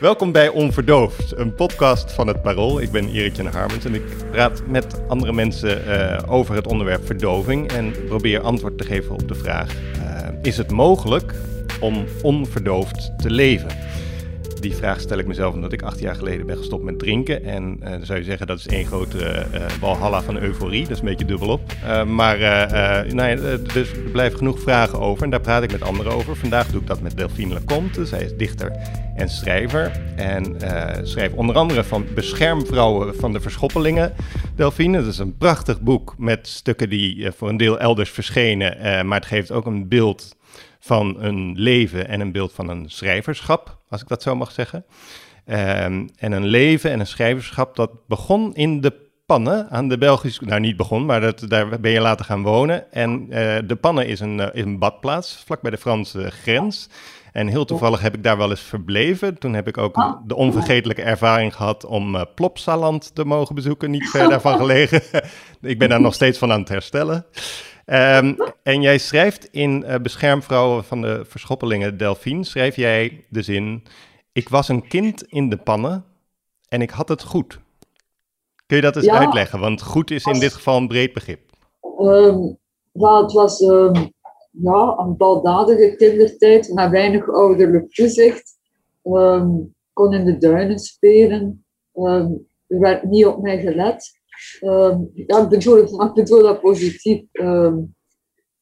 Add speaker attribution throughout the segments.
Speaker 1: Welkom bij Onverdoofd, een podcast van het Parool. Ik ben Erik Jan Harmens en ik praat met andere mensen uh, over het onderwerp verdoving en probeer antwoord te geven op de vraag: uh, is het mogelijk om onverdoofd te leven? Die vraag stel ik mezelf omdat ik acht jaar geleden ben gestopt met drinken. En uh, dan zou je zeggen dat is één grote uh, walhalla van euforie. Dat is een beetje dubbelop. Maar nou dus er blijven genoeg vragen over en daar praat ik met anderen over. Vandaag doe ik dat met Delphine Leconte. Zij is dichter en schrijver. En schrijft onder andere van Beschermvrouwen van de Verschoppelingen. Delphine, dat is een prachtig boek met stukken die voor een deel elders verschenen. maar het geeft ook een beeld van een leven en een beeld van een schrijverschap, als ik dat zo mag zeggen. Um, en een leven en een schrijverschap dat begon in de Pannen aan de Belgische, nou niet begon, maar dat, daar ben je later gaan wonen. En uh, de Pannen is een, uh, is een badplaats, vlak bij de Franse grens. En heel toevallig heb ik daar wel eens verbleven. Toen heb ik ook de onvergetelijke ervaring gehad om uh, Plopsaland te mogen bezoeken, niet ver daarvan gelegen. ik ben daar nog steeds van aan het herstellen. Um, en jij schrijft in uh, Beschermvrouwen van de Verschoppelingen Delphine, schrijf jij de zin, ik was een kind in de pannen en ik had het goed. Kun je dat eens ja, uitleggen? Want goed is in dit geval een breed begrip.
Speaker 2: Um, ja, het was um, ja, een baldadige kindertijd met weinig ouderlijk toezicht. Um, kon in de duinen spelen. Er werd niet op mij gelet. Um, ja, ik bedoel, dat positief. Um,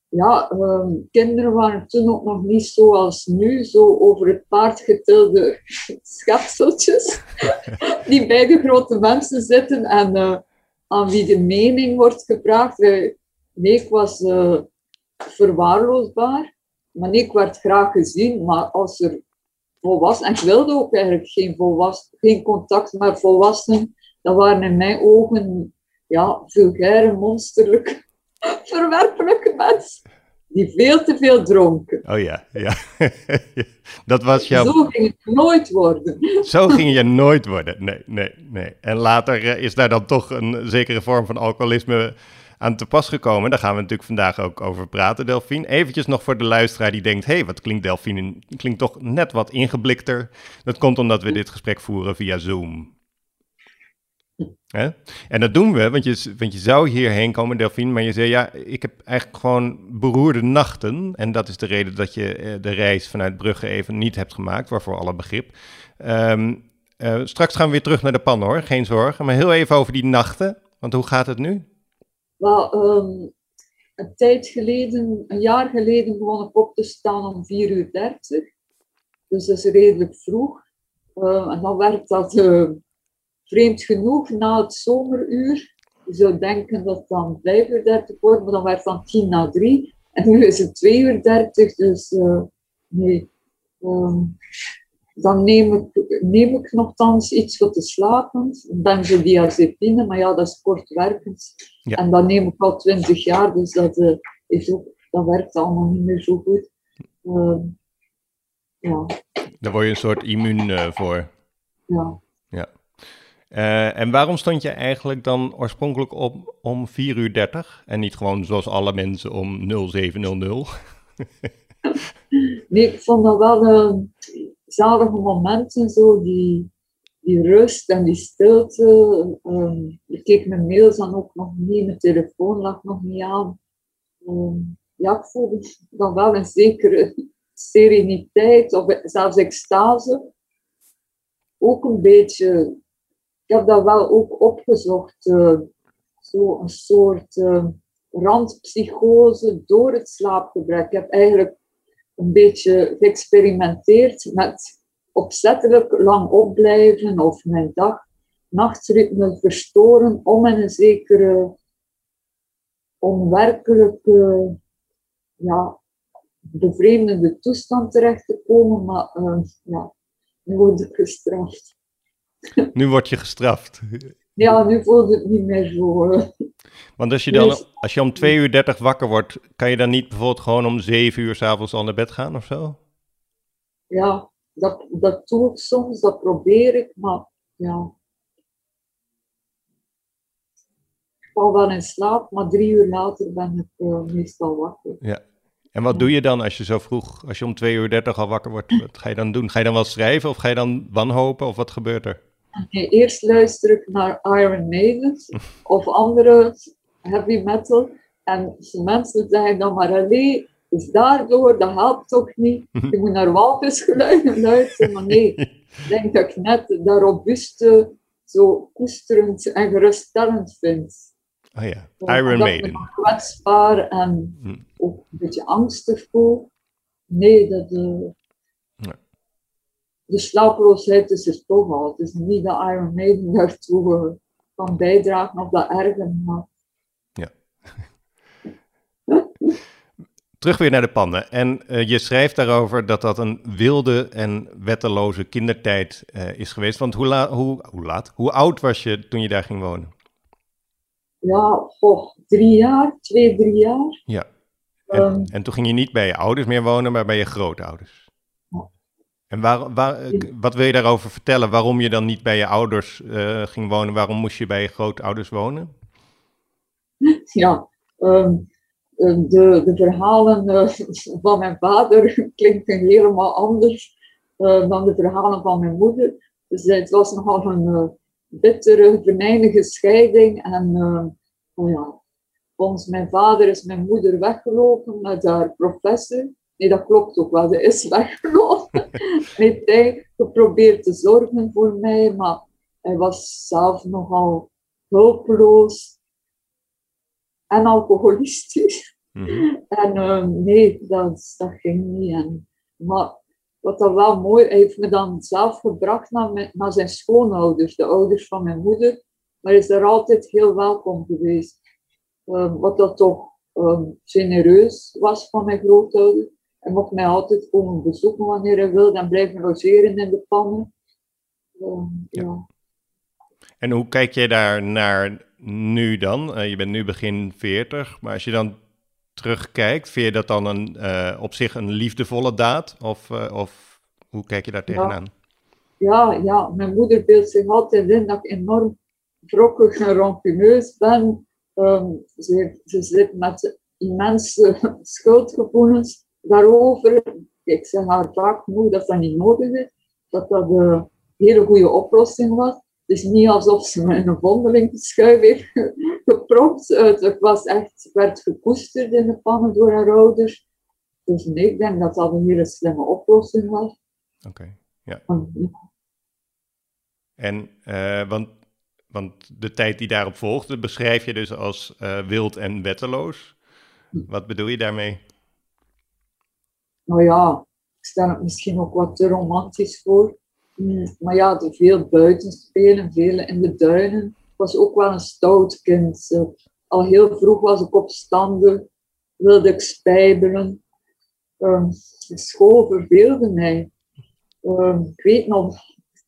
Speaker 2: ja, um, kinderen waren toen ook nog niet zoals nu, zo over het paard getilde schepseltjes, die bij de grote mensen zitten en uh, aan wie de mening wordt gevraagd. Uh, nee, ik was uh, verwaarloosbaar, maar ik werd graag gezien, maar als er volwassenen, en ik wilde ook eigenlijk geen, volwassen, geen contact met volwassenen, dat waren in mijn ogen ja, vulgaire, monsterlijke, verwerpelijke mensen. Die veel te veel dronken.
Speaker 1: Oh ja, ja. dat was jouw...
Speaker 2: Zo ging het nooit worden.
Speaker 1: Zo ging je nooit worden. Nee, nee, nee. En later eh, is daar dan toch een zekere vorm van alcoholisme aan te pas gekomen. Daar gaan we natuurlijk vandaag ook over praten, Delphine. Eventjes nog voor de luisteraar die denkt... hé, hey, wat klinkt Delphine? Klinkt toch net wat ingeblikter. Dat komt omdat we dit gesprek voeren via Zoom. Hè? En dat doen we, want je, want je zou hierheen komen, Delphine, maar je zei ja, ik heb eigenlijk gewoon beroerde nachten. En dat is de reden dat je eh, de reis vanuit Brugge even niet hebt gemaakt, waarvoor alle begrip. Um, uh, straks gaan we weer terug naar de pan hoor, geen zorgen. Maar heel even over die nachten, want hoe gaat het nu?
Speaker 2: Wel, um, een tijd geleden, een jaar geleden begon ik op te staan om 4 uur 30. Dus dat is redelijk vroeg. Uh, en dan werd dat vreemd genoeg, na het zomeruur, je zou denken dat het dan 5 uur 30 wordt, maar dan werd het van 10 naar 3. En nu is het 2 uur 30, dus uh, nee. Um, dan neem ik, neem ik nogthans iets voor te slapen, benzodiazepine, maar ja, dat is kortwerkend. Ja. En dat neem ik al 20 jaar, dus dat, uh, is ook, dat werkt allemaal niet meer zo goed. Uh, ja.
Speaker 1: Daar word je een soort immuun uh, voor.
Speaker 2: Ja.
Speaker 1: Uh, en waarom stond je eigenlijk dan oorspronkelijk op om 4 uur 30 en niet gewoon zoals alle mensen om 0700?
Speaker 2: nee, ik vond dat wel uh, zalige momenten, zo die, die rust en die stilte. Um, ik keek mijn mails dan ook nog niet, mijn telefoon lag nog niet aan. Um, ja, ik voelde dan wel een zekere sereniteit of zelfs extase. Ook een beetje ik heb dat wel ook opgezocht. Uh, zo een soort uh, randpsychose door het slaapgebrek. Ik heb eigenlijk een beetje geëxperimenteerd met opzettelijk lang opblijven of mijn dag nachtritme verstoren om in een zekere onwerkelijke, ja, bevreemdende toestand terecht te komen. Maar uh, ja, nu word ik gestraft.
Speaker 1: Nu word je gestraft.
Speaker 2: Ja, nu voelt het niet meer zo.
Speaker 1: Want als je dan,
Speaker 2: Dus-
Speaker 1: als je om 2 uur 30 wakker wordt, kan je dan niet bijvoorbeeld gewoon om 7 uur s'avonds al naar bed gaan of zo?
Speaker 2: Ja, dat, dat doe ik soms, dat probeer ik, maar ja. Ik val wel in slaap, maar drie uur later ben ik eh, meestal wakker.
Speaker 1: Ja. En wat doe je dan als je zo vroeg, als je om 2 uur 30 al wakker wordt? Wat ga je dan doen? Ga je dan wel schrijven of ga je dan wanhopen of wat gebeurt er?
Speaker 2: Eerst luister ik naar Iron Maiden of andere heavy metal. En mensen zeggen dan maar, allee, is daardoor, dat helpt toch niet. Je moet naar walvisgeluiden luisteren. Maar nee, ik denk dat ik net dat robuuste zo koesterend en geruststellend vind.
Speaker 1: Oh ja, Iron
Speaker 2: ik
Speaker 1: Maiden.
Speaker 2: dan kwetsbaar en
Speaker 1: Hm.
Speaker 2: ook een beetje angstig voel. Nee, dat... eh. De slapeloosheid is er toch al. Het is niet dat Iron Maiden daartoe eh, kan bijdragen of dat erger maakt.
Speaker 1: Terug weer naar de pannen. En eh, je schrijft daarover dat dat een wilde en wetteloze kindertijd eh, is geweest. Want hoe, la hoe, hoe laat? Hoe oud was je toen je daar ging wonen?
Speaker 2: Ja, goh, drie jaar, twee, drie jaar.
Speaker 1: Ja. En,
Speaker 2: Ehm.
Speaker 1: en toen ging je niet bij je ouders meer wonen, maar bij je grootouders. En waar, waar, eh, wat wil je daarover vertellen? Waarom je dan niet bij je ouders eh, ging wonen? Waarom moest je bij je grootouders wonen?
Speaker 2: Ja, ehm, eh, de, de verhalen van mijn vader klinken helemaal anders dan de verhalen van mijn moeder. Dus het was nogal een bittere, venijnige scheiding. En oh ja, volgens mijn vader is mijn moeder weggelopen met haar professor. Nee, dat klopt ook wel, ze is weggelopen. Heeft hij geprobeerd te zorgen voor mij, maar hij was zelf nogal hulpeloos en alcoholistisch.
Speaker 1: Mhm.
Speaker 2: En eh, nee, dat, dat ging niet. En, maar wat dan wel mooi, hij heeft me dan zelf gebracht naar, mijn, naar zijn schoonouders, de ouders van mijn moeder. Maar is daar altijd heel welkom geweest. Eh, wat dat toch eh, genereus was van mijn grootouders. Hij mocht mij altijd komen bezoeken wanneer hij wilde en blijven logeren in de pannen. Eh, ja.
Speaker 1: En hoe kijk jij daar naar nu dan? Eh, je bent nu begin 40, maar als je dan terugkijkt, vind je dat dan een, eh, op zich een liefdevolle daad? Of, eh, of hoe kijk je daar tegenaan?
Speaker 2: Ja, ja, mijn moeder beeldt zich altijd in dat ik enorm wrokkig en rancuneus ben. Ehm, ze, ze zit met immense schuldgevoelens daarover. Ik zeg haar vaak genoeg dat dat niet nodig is, dat dat een hele goede oplossing was. Het is niet alsof ze me in een vondelingsschuif heeft gepropt. Het het was echt, werd gekoesterd in de pannen door haar ouders. Dus nee, ik denk dat dat een hele slimme oplossing was.
Speaker 1: Oké.
Speaker 2: Want,
Speaker 1: En, eh, want, want de tijd die daarop volgde, beschrijf je dus als eh, wild en wetteloos. Wat bedoel je daarmee?
Speaker 2: Nou ja, ik stel het misschien ook wat te romantisch voor. Mm, Maar ja, er veel buiten spelen, veel in de duinen. Ik was ook wel een stout kind. Al heel vroeg was ik opstandig, wilde ik spijbelen. Ehm, de school verveelde mij. Ehm, ik weet nog,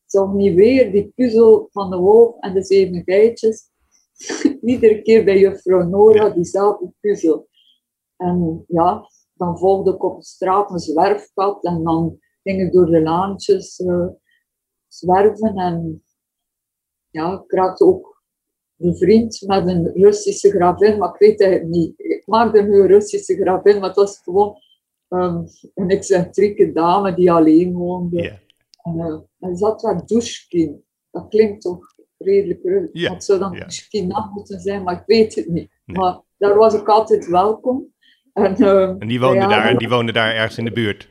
Speaker 2: zag niet weer die puzzel van de wolf en de zeven geitjes. Iedere keer bij juffrouw Nora diezelfde puzzel. En ja, dan volgde ik op de straat een zwerfpad en dan ging ik door de laantjes eh, zwerven. En ja, ik raakte ook bevriend met een Russische gravin, maar ik weet het niet. Ik maakte nu een Russische gravin, maar het was gewoon ehm, een excentrieke dame die alleen woonde.
Speaker 1: Ja.
Speaker 2: En, eh, en zat wat Dushkin. Dat klinkt toch redelijk Rus.
Speaker 1: Ja,
Speaker 2: Het zou dan
Speaker 1: ja.
Speaker 2: Dushkina moeten zijn, maar ik weet het niet.
Speaker 1: Nee.
Speaker 2: Maar daar was ik altijd welkom. En, ehm,
Speaker 1: En die woonde, daar, die woonde daar ergens in de buurt.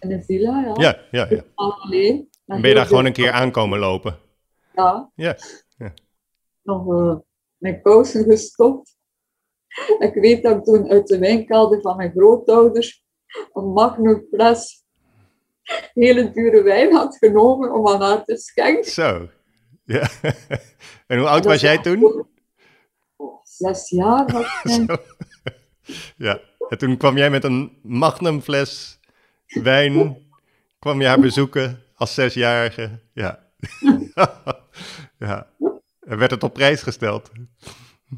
Speaker 2: In een villa, ja.
Speaker 1: Ja, ja, ja.
Speaker 2: Alleen.
Speaker 1: En ben je daar gewoon een keer aankomen lopen?
Speaker 2: Ja.
Speaker 1: Ja.
Speaker 2: Nog eh, mijn kousen gestopt. Ik weet dat ik toen uit de wijnkelder van mijn grootouders een magnum fles hele dure wijn had genomen om aan haar te schenken.
Speaker 1: Zo. Ja. En hoe oud
Speaker 2: Dat
Speaker 1: was jij toen?
Speaker 2: Oh, Zes jaar was ik.
Speaker 1: Ja. En toen kwam jij met een magnumfles wijn, kwam je haar bezoeken als zesjarige. Ja. Ja. werd het op prijs gesteld?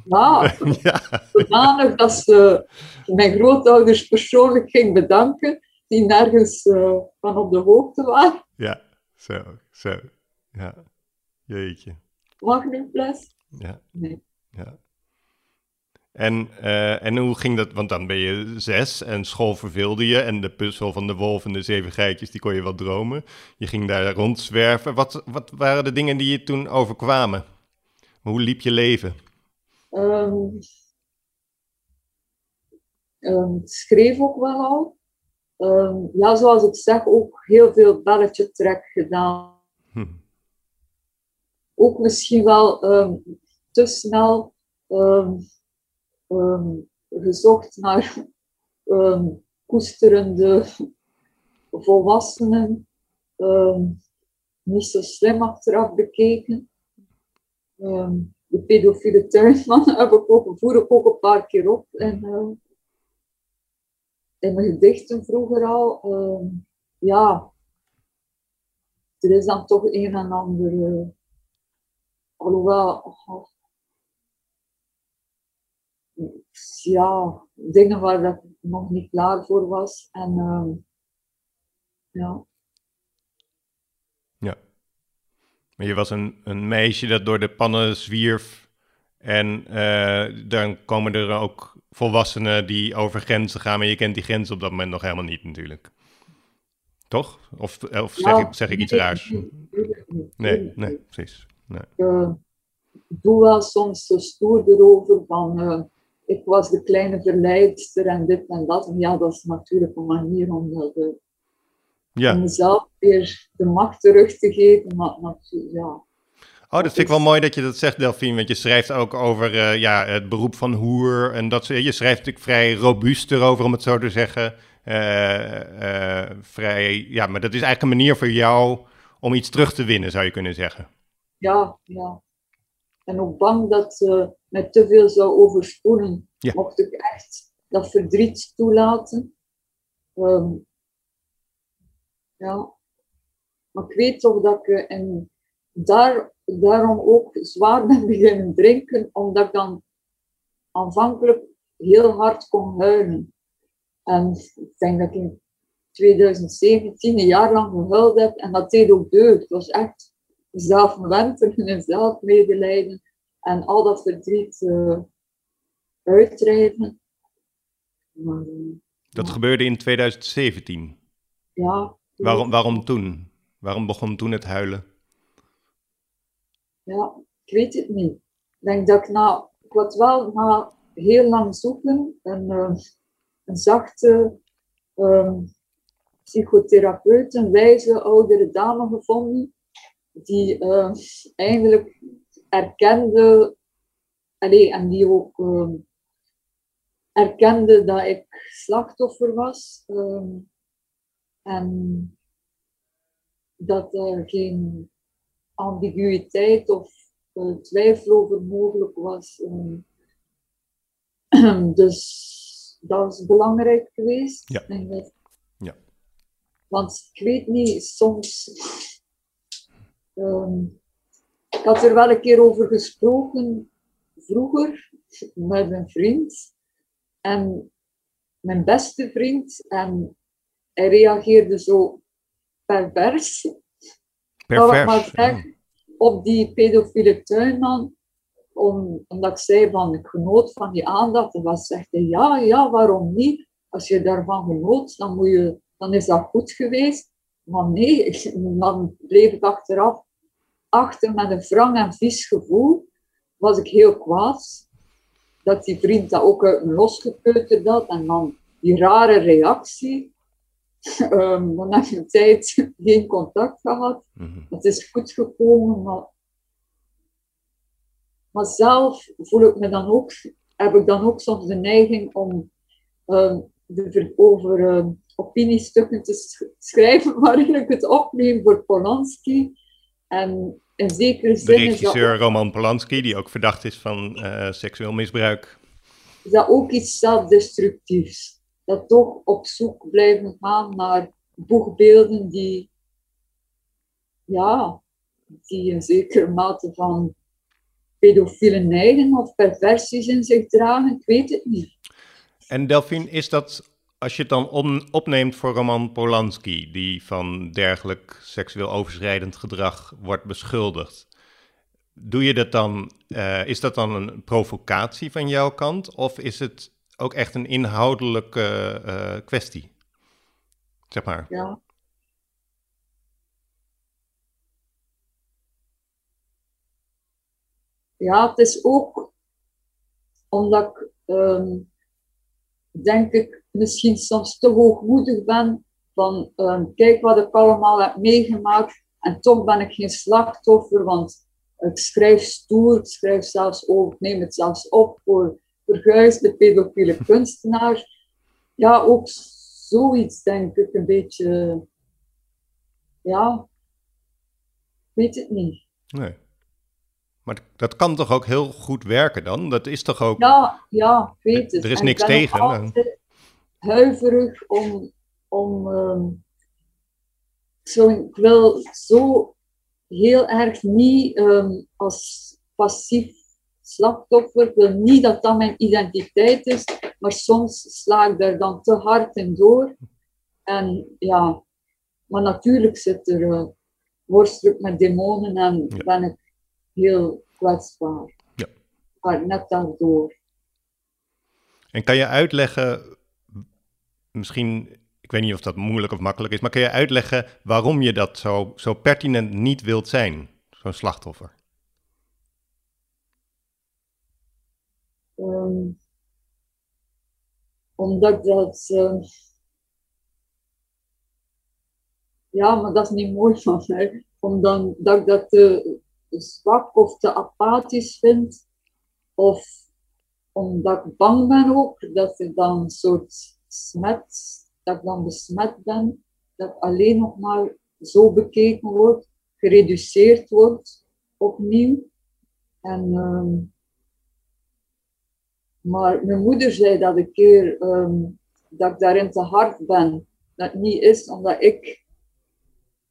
Speaker 2: Ja, ja. zodanig dat ze mijn grootouders persoonlijk ging bedanken, die nergens uh, van op de hoogte waren.
Speaker 1: Ja, zo, zo. Ja, jeetje.
Speaker 2: Mag nu fles?
Speaker 1: Ja.
Speaker 2: Nee.
Speaker 1: Ja. En, uh, en hoe ging dat? Want dan ben je zes en school verveelde je. En de puzzel van de wolf en de zeven geitjes, die kon je wel dromen. Je ging daar rondzwerven. Wat, wat waren de dingen die je toen overkwamen? Hoe liep je leven?
Speaker 2: Um, um, schreef ook wel al. Um, ja, zoals ik zeg, ook heel veel belletje trek gedaan. Hm. Ook misschien wel te snel gezocht naar koesterende volwassenen. niet zo slim achteraf bekeken. Um, de pedofiele tuinman heb ik ook, voer ik ook een paar keer op. En, uh, in mijn gedichten vroeger al. Ja, er is dan toch een en ander. Uh, alhoewel, oh, ja, dingen waar ik nog niet klaar voor was. En ja.
Speaker 1: Maar je was een, een meisje dat door de pannen zwierf. En uh, dan komen er ook volwassenen die over grenzen gaan. Maar je kent die grenzen op dat moment nog helemaal niet natuurlijk. Toch? Of, of zeg, ik, zeg ik iets raars? Nee, nee, precies. Nee.
Speaker 2: Uh, ik doe wel soms stoer erover van... Ik was de kleine verleidster en dit en dat. En ja, dat is natuurlijk een manier om dat ja. Om mezelf weer de macht terug te geven. Maar, maar ja.
Speaker 1: Oh, dat vind ik wel mooi dat je dat zegt, Delphine. Want je schrijft ook over uh, ja, het beroep van hoer. En dat, je schrijft natuurlijk vrij robuust erover, om het zo te zeggen. Uh, vrij, ja, maar dat is eigenlijk een manier voor jou om iets terug te winnen, zou je kunnen zeggen.
Speaker 2: Ja, ja. En ook bang dat uh, met te veel zou overspoelen. Ja. Mocht ik echt dat verdriet toelaten. Um, ja. Maar ik weet toch dat ik en daar, daarom ook zwaar ben beginnen drinken, omdat ik dan aanvankelijk heel hard kon huilen. En ik denk dat ik in 2017 een jaar lang gehuild heb en dat deed ook deugd. Het was echt zelfwenteren en zelfmedelijden en al dat verdriet uh, uitdrijven.
Speaker 1: Maar, dat gebeurde in 2017?
Speaker 2: Ja,
Speaker 1: Waarom, waarom toen? Waarom begon toen het huilen?
Speaker 2: Ja, ik weet het niet. Ik denk dat ik na, ik had wel na heel lang zoeken een, uh, een zachte um, psychotherapeut, een wijze oudere dame gevonden, die uh, eigenlijk erkende, allee, en die ook uh, erkende dat ik slachtoffer was. Um, en dat er geen ambiguïteit of uh, twijfel over mogelijk was. Um, dus dat is belangrijk geweest.
Speaker 1: Ja. Ja.
Speaker 2: Want ik weet niet, soms. Um, ik had er wel een keer over gesproken vroeger met een vriend. En mijn beste vriend. En hij reageerde zo pervers.
Speaker 1: Pervers.
Speaker 2: maar op die pedofiele tuinman, om, omdat ik zei van ik genoot van die aandacht, en was zegt hij ja, ja, waarom niet? Als je daarvan genoot, dan, moet je, dan is dat goed geweest. Maar nee, dan bleef ik achteraf achter met een wrang en vies gevoel. Was ik heel kwaad. Dat die vriend dat ook losgepeuterd had. En dan die rare reactie. um, dan heb je een tijd geen contact gehad. Mm Het is goed gekomen, maar, maar zelf voel ik me dan ook, heb ik dan ook soms de neiging om uh, de, over uh, opiniestukken te schrijven waarin ik het opneem voor Polanski. En in zekere zin.
Speaker 1: De regisseur Roman Polanski, die ook verdacht is van uh, seksueel misbruik.
Speaker 2: Is dat ook iets zelfdestructiefs? dat toch op zoek blijven gaan naar boegbeelden die, ja, die een zekere mate van pedofiele neigingen of perversies in zich dragen. Ik weet het niet.
Speaker 1: En Delphine, is dat als je het dan opneemt voor Roman Polanski, die van dergelijk seksueel overschrijdend gedrag wordt beschuldigd, doe je dat dan, uh, is dat dan een provocatie van jouw kant of is het ook echt een inhoudelijke uh, kwestie? Zeg maar.
Speaker 2: Ja. Ja, het is ook omdat ik, um, denk ik, misschien soms te hoogmoedig ben van um, kijk wat ik allemaal heb meegemaakt en toch ben ik geen slachtoffer, want ik schrijf stoer, ik schrijf zelfs over, ik neem het zelfs op voor verguisde pedofiele kunstenaars. Ja, ook zoiets denk ik een beetje, ja, weet het niet.
Speaker 1: Nee. Maar dat kan toch ook heel goed werken dan? Dat is toch ook...
Speaker 2: Ja, ja, weet het.
Speaker 1: Er is niks tegen.
Speaker 2: huiverig om... om um, zo, ik wil zo heel erg niet um, als passief slachtoffer. Ik wil niet dat dat mijn identiteit is, maar soms sla ik daar dan te hard in door. En ja, maar natuurlijk zit er uh, worstel met demonen en ben ik heel kwetsbaar.
Speaker 1: Ja.
Speaker 2: Maar net daardoor.
Speaker 1: En kan je uitleggen, misschien, ik weet niet of dat moeilijk of makkelijk is, maar kan je uitleggen waarom je dat zo, zo pertinent niet wilt zijn, zo'n slachtoffer?
Speaker 2: Um, omdat dat. Uh, ja, maar dat is niet mooi van mij. Omdat dat dat te, te zwak of te apathisch vind. Of omdat ik bang ben ook dat ik dan een soort smet, dat ik dan besmet ben. Dat ik alleen nog maar zo bekeken word, gereduceerd wordt opnieuw. En um, maar mijn moeder zei dat een keer um, dat ik daarin te hard ben. Dat niet is omdat ik,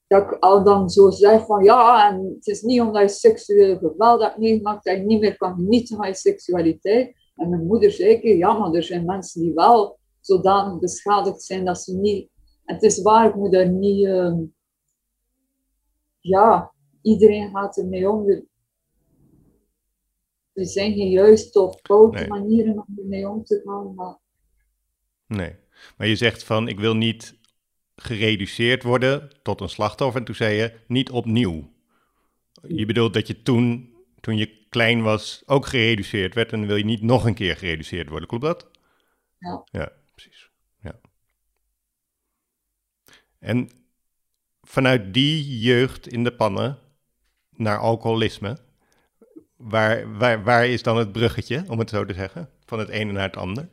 Speaker 2: dat ik al dan zo zeg van ja, en het is niet omdat je seksueel geweld hebt meegemaakt dat je niet meer kan genieten van je seksualiteit. En mijn moeder zei ja, maar er zijn mensen die wel zodanig beschadigd zijn dat ze niet. En het is waar, ik moet daar niet. Um, ja, iedereen gaat ermee om. Er zijn geen juiste of foute manieren om ermee om te gaan. Maar...
Speaker 1: Nee, maar je zegt van ik wil niet gereduceerd worden tot een slachtoffer. En toen zei je niet opnieuw. Je bedoelt dat je toen, toen je klein was, ook gereduceerd werd. En dan wil je niet nog een keer gereduceerd worden. Klopt dat?
Speaker 2: Ja.
Speaker 1: Ja, precies. Ja. En vanuit die jeugd in de pannen naar alcoholisme Waar, waar, waar is dan het bruggetje, om het zo te zeggen, van het ene naar het ander?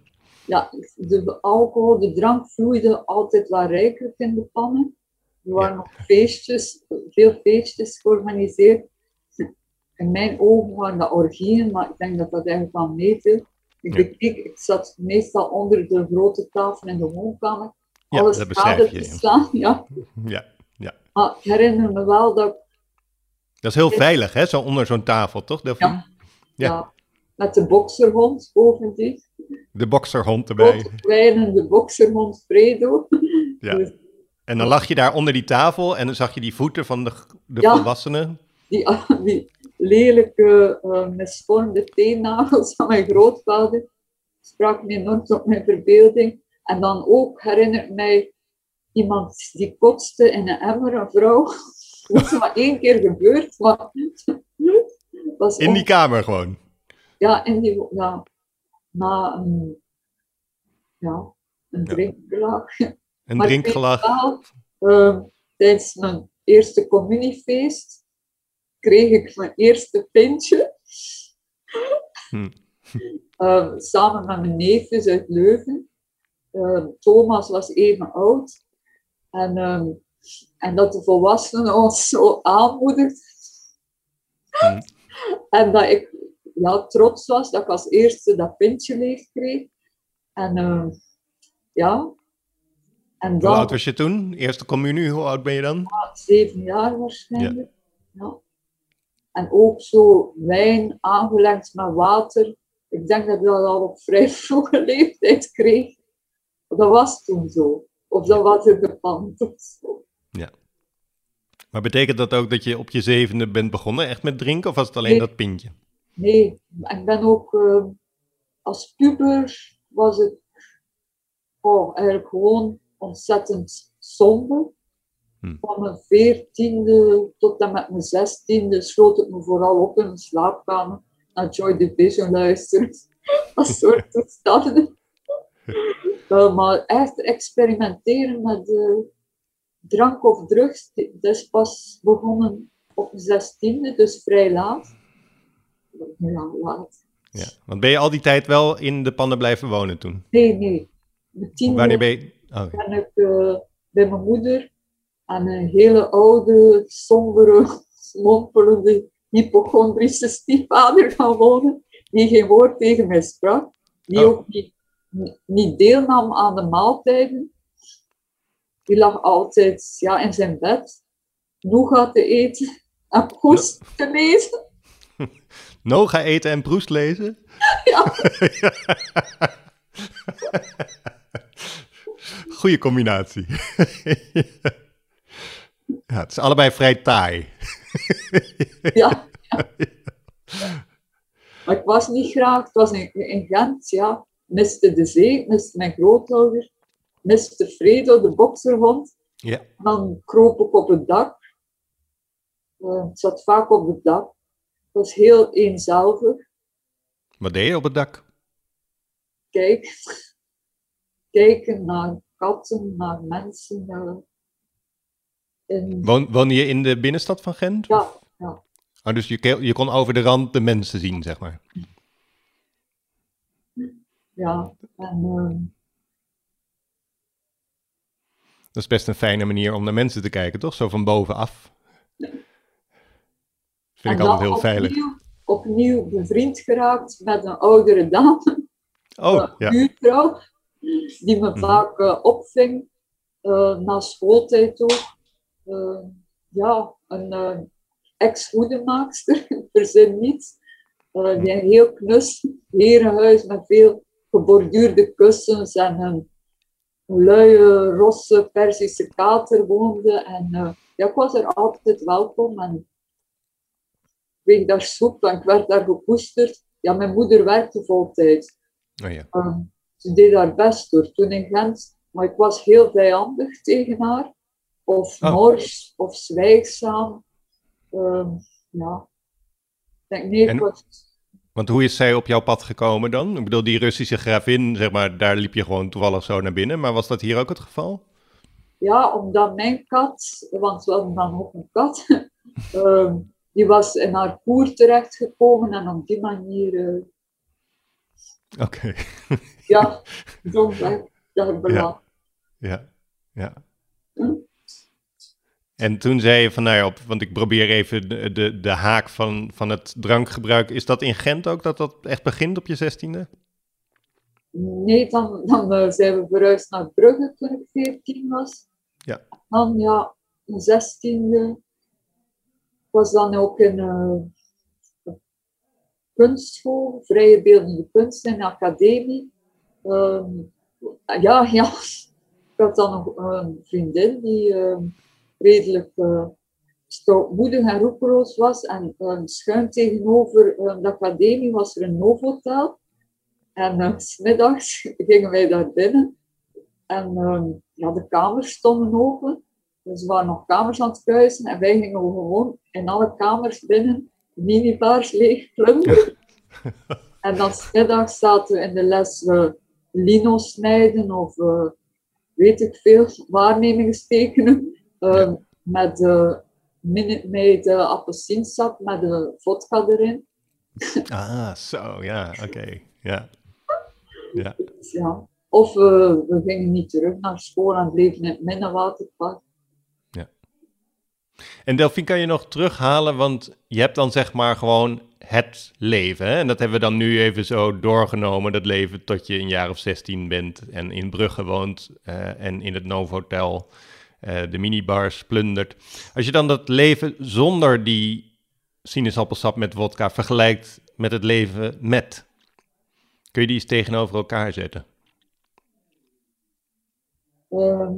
Speaker 2: Ja, de alcohol, de drank vloeide altijd wel rijkelijk in de pannen. Er waren nog feestjes, veel feestjes georganiseerd. In mijn ogen waren dat orgieën, maar ik denk dat dat eigenlijk wel meeviel. Ik, bekeek, ik zat meestal onder de grote tafel in de woonkamer. Alles ja, gade te slaan. Ja.
Speaker 1: Ja, ja.
Speaker 2: Maar ik herinner me wel dat
Speaker 1: dat is heel veilig, hè? Zo onder zo'n tafel, toch?
Speaker 2: Ja. ja. ja. Met de bokserhond bovendien.
Speaker 1: De bokserhond erbij.
Speaker 2: De bokserhond Fredo.
Speaker 1: Ja. En dan lag je daar onder die tafel en dan zag je die voeten van de, de volwassenen.
Speaker 2: Die, die lelijke, uh, misvormde teennagels van mijn grootvader sprak me enorm tot mijn verbeelding. En dan ook herinnert mij iemand die kotste in een emmer, een vrouw. Dat is maar één keer gebeurd, maar...
Speaker 1: Was in die kamer gewoon?
Speaker 2: Ja, in die... Ja, na een... Ja, een ja. drinkgelag.
Speaker 1: Een maar drinkgelag.
Speaker 2: Uh, tijdens mijn eerste communiefeest kreeg ik mijn eerste pintje. Hm. Uh, samen met mijn neefjes uit Leuven. Uh, Thomas was even oud. En ehm, en dat de volwassenen ons zo aanmoedigt. Hmm. En dat ik ja, trots was dat ik als eerste dat pintje leeg kreeg. En uh, ja. En
Speaker 1: dan, hoe oud was je toen? Eerste communie, hoe oud ben je dan?
Speaker 2: Ja, zeven jaar waarschijnlijk. Ja. En ook zo wijn aangelengd met water. Ik denk dat ik dat al op vrij vroege leeftijd kreeg. Dat was toen zo. Of dat was in de pand of zo.
Speaker 1: Ja. Maar betekent dat ook dat je op je zevende bent begonnen echt met drinken? Of was het alleen
Speaker 2: Nee.
Speaker 1: dat pintje?
Speaker 2: Nee, ik ben ook eh, als puber was ik oh, eigenlijk gewoon ontzettend somber.
Speaker 1: Hm.
Speaker 2: Van mijn veertiende tot en met mijn zestiende sloot ik me vooral op in een slaapkamer naar Joy Division luisteren. Dat soort toestanden. Eh, maar echt experimenteren met drank of drugs, dat is pas begonnen op mijn zestiende, dus vrij laat. Ja, laat.
Speaker 1: Ja. Want ben je al die tijd wel in de pannen blijven wonen toen?
Speaker 2: Nee, nee.
Speaker 1: Wanneer ben je... Oh,
Speaker 2: ben ik eh, bij mijn moeder en een hele oude, sombere, mompelende, hypochondrische stiefvader gaan wonen, die geen woord tegen mij sprak, die
Speaker 1: Oh.
Speaker 2: ook niet, niet deelnam aan de maaltijden. Die lag altijd ja, in zijn bed, nougat te eten en poes te lezen.
Speaker 1: Noga eten en proest lezen?
Speaker 2: Ja.
Speaker 1: Goeie combinatie. ja, het is allebei vrij taai.
Speaker 2: Ja. ja. Maar ik was niet graag, het was in, in Gent, ja. Miste de zee, miste mijn grootouder, miste Fredo, de bokserhond.
Speaker 1: Ja.
Speaker 2: Dan kroop ik op het dak. Eh, ik zat vaak op het dak. Het was heel eenzelvig.
Speaker 1: Wat deed je op het dak?
Speaker 2: Kijk, kijken naar katten, naar mensen. in,
Speaker 1: Woon, woonde je in de binnenstad van Gent?
Speaker 2: ja, ja.
Speaker 1: Oh, dus je, je kon over de rand de mensen zien, zeg maar.
Speaker 2: ja. En, eh,
Speaker 1: Dat is best een fijne manier om naar mensen te kijken, toch? Zo van bovenaf. Vind ik
Speaker 2: en
Speaker 1: altijd
Speaker 2: dan
Speaker 1: heel veilig.
Speaker 2: Opnieuw, opnieuw bevriend geraakt met een oudere dame.
Speaker 1: Oh, ja.
Speaker 2: buurvrouw, die me
Speaker 1: Mhm.
Speaker 2: vaak eh, opving, eh, na schooltijd ook. Eh, ja, een ex-hoedemaakster, verzin niets. Eh, die een heel knus herenhuis met veel geborduurde kussens en een luie, rosse Persische kater woonde. En ja, ik was er altijd welkom en ik kreeg daar ik werd daar gekoesterd. Ja, mijn moeder werkte voltijds.
Speaker 1: Oh, ja.
Speaker 2: Ehm, ze deed haar best door toen in Gent, maar ik was heel vijandig tegen haar. Of
Speaker 1: Oh.
Speaker 2: nors, of zwijgzaam. Ehm, ja. Ik denk, nee,
Speaker 1: En-
Speaker 2: ik was...
Speaker 1: Want hoe is zij op jouw pad gekomen dan? Ik bedoel, die Russische gravin, zeg maar, daar liep je gewoon toevallig zo naar binnen. Maar was dat hier ook het geval?
Speaker 2: Ja, omdat mijn kat, want we hadden dan ook een kat, ehm, die was in haar poer terechtgekomen en op die manier, eh,
Speaker 1: Oké.
Speaker 2: ja, domweg, daar beland.
Speaker 1: Ja, ja.
Speaker 2: Hm?
Speaker 1: En toen zei je van, nou ja, op, want ik probeer even de, de, de haak van, van het drankgebruik. Is dat in Gent ook, dat dat echt begint op je zestiende?
Speaker 2: Nee, dan, dan eh, zijn we verhuisd naar Brugge toen ik 14 was.
Speaker 1: Ja.
Speaker 2: Dan ja, mijn zestiende was dan ook in eh, een kunstschool, vrije beeldende kunst de academie. Ehm, ja, ik had dan nog een vriendin die ehm, redelijk uh, stoutmoedig en roekeloos was. En uh, schuin tegenover de academie was er een Novotel. En uh, smiddags gingen wij daar binnen. En ja, de kamers stonden open. Dus er waren nog kamers aan het kruisen. En wij gingen gewoon in alle kamers binnen minibaars leeg plunderen. en dan smiddags zaten we in de les uh, lino snijden of weet ik veel, waarnemingen tekenen. Ja. Met uh, Minute appelsiensap met de vodka erin.
Speaker 1: Ah, zo, ja, oké. Ja. Ja.
Speaker 2: Of uh, we gingen niet terug naar school en bleven in het Minnewaterpark.
Speaker 1: En Delphine kan je nog terughalen, want je hebt dan zeg maar gewoon het leven. Hè? En dat hebben we dan nu even zo doorgenomen, dat leven tot je een jaar of 16 bent en in Brugge woont uh, en in het Novotel uh, de minibars plundert. Als je dan dat leven zonder die sinaasappelsap met wodka vergelijkt met het leven met? Kun je die eens tegenover elkaar zetten?
Speaker 2: Ehm,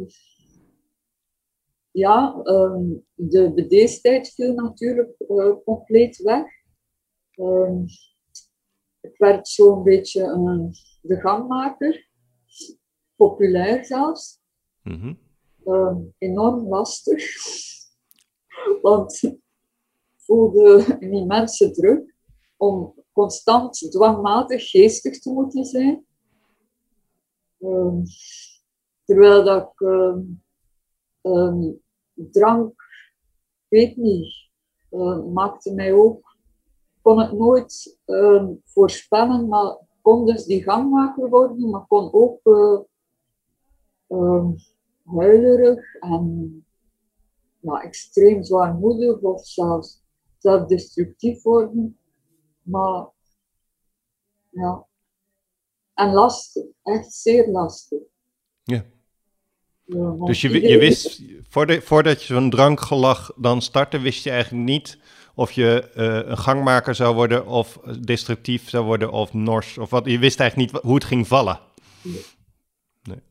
Speaker 2: ja, ehm, de bedeesdheid viel natuurlijk uh, compleet weg. Um, het werd zo'n beetje een, de gangmaker, populair zelfs. Mm enorm lastig, want ik voelde een immense druk om constant dwangmatig geestig te moeten zijn. terwijl dat ik um, drank, weet niet, uh, maakte mij ook, kon het nooit uh, voorspellen, maar kon dus die gangmaker worden, maar kon ook uh, huilerig en ja, extreem zwaarmoedig of zelfs zelfdestructief worden. Maar ja, en lastig, echt zeer lastig.
Speaker 1: Ja dus je, je wist, voordat, voordat je zo'n drankgelag dan startte, wist je eigenlijk niet of je uh, een gangmaker zou worden of destructief zou worden of nors of wat. Je wist eigenlijk niet hoe het ging vallen. Nee.
Speaker 2: nee.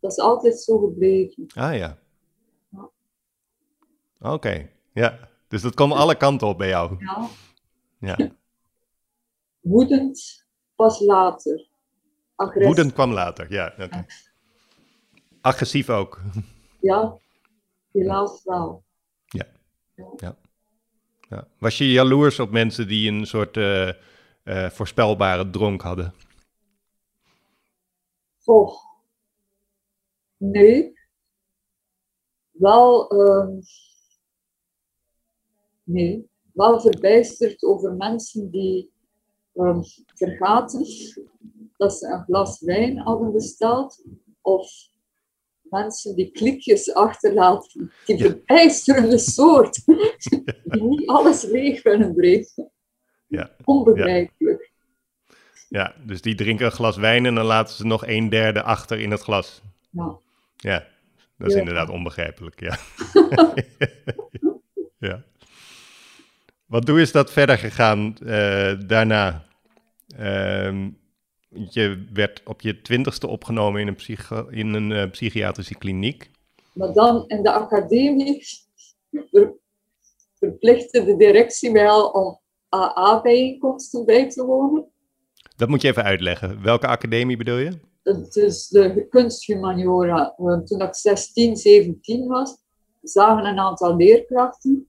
Speaker 2: Dat is altijd zo gebleven.
Speaker 1: Ah ja. ja. Oké, ja. Dus dat kwam alle kanten op bij jou.
Speaker 2: Ja.
Speaker 1: ja.
Speaker 2: Woedend pas later.
Speaker 1: Agressie. Woedend kwam later, ja. Okay. Agressief ook.
Speaker 2: Ja, helaas wel.
Speaker 1: Ja. ja. ja. Was je jaloers op mensen die een soort uh, uh, voorspelbare dronk hadden?
Speaker 2: Oh, nee. Wel, uh, nee. Wel verbijsterd over mensen die um, vergaten dat ze een glas wijn hadden besteld of mensen die klikjes achterlaten, die verbijsterende soort, die niet alles leeg kunnen breken.
Speaker 1: Ja.
Speaker 2: Onbegrijpelijk.
Speaker 1: Ja. dus die drinken een glas wijn en dan laten ze nog een derde achter in het glas.
Speaker 2: Ja.
Speaker 1: Ja, dat is inderdaad onbegrijpelijk, ja. ja. Wat doe is dat verder gegaan uh, daarna? Uh, je werd op je twintigste opgenomen in een, in een uh, psychiatrische kliniek.
Speaker 2: Maar dan in de academie ver verplichtte de directie mij al om AA-bijeenkomsten bij te wonen.
Speaker 1: Dat moet je even uitleggen. Welke academie bedoel je?
Speaker 2: Het is de kunsthumaniora. Toen ik 16, 17 was, zagen een aantal leerkrachten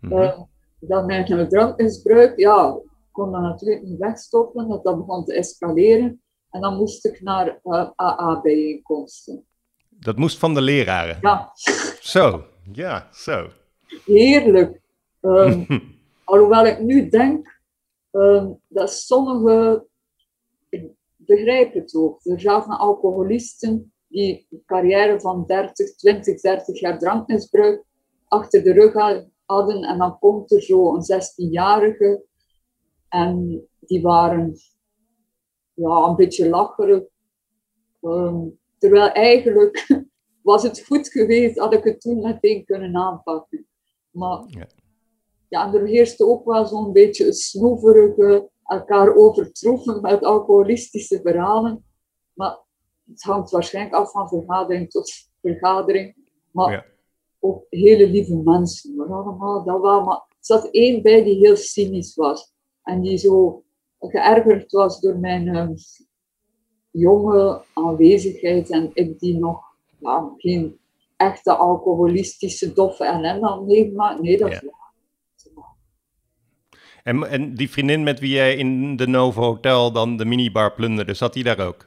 Speaker 2: mm -hmm. uh, dat mijn drankmisbruik, ja, kon dat natuurlijk niet wegstoppen, dat dat begon te escaleren. En dan moest ik naar uh, eh, AA-bijeenkomsten.
Speaker 1: Dat moest van de leraren?
Speaker 2: Ja.
Speaker 1: Zo, ja, zo.
Speaker 2: Heerlijk. Um, alhoewel ik nu denk um, dat sommige, ik begrijp het ook, er zaten alcoholisten die een carrière van 30, 20, 30 jaar drankmisbruik achter de rug hadden en dan komt er zo een 16-jarige en die waren ja, een beetje lacherig. Ehm, terwijl eigenlijk was het goed geweest, had ik het toen meteen kunnen aanpakken. Maar ja, ja er heerste ook wel zo'n beetje snoeverige, elkaar overtroffen met alcoholistische verhalen. Maar het hangt waarschijnlijk af van vergadering tot vergadering. Maar ja. ook hele lieve mensen. Maar allemaal, dat maar er zat één bij die heel cynisch was. En die zo geërgerd was door mijn uh, jonge aanwezigheid en ik die nog ja, geen echte alcoholistische doffe ellende had meegemaakt. Nee, dat ja.
Speaker 1: En, en die vriendin met wie jij in de Novo Hotel dan de minibar plunderde, zat die daar ook?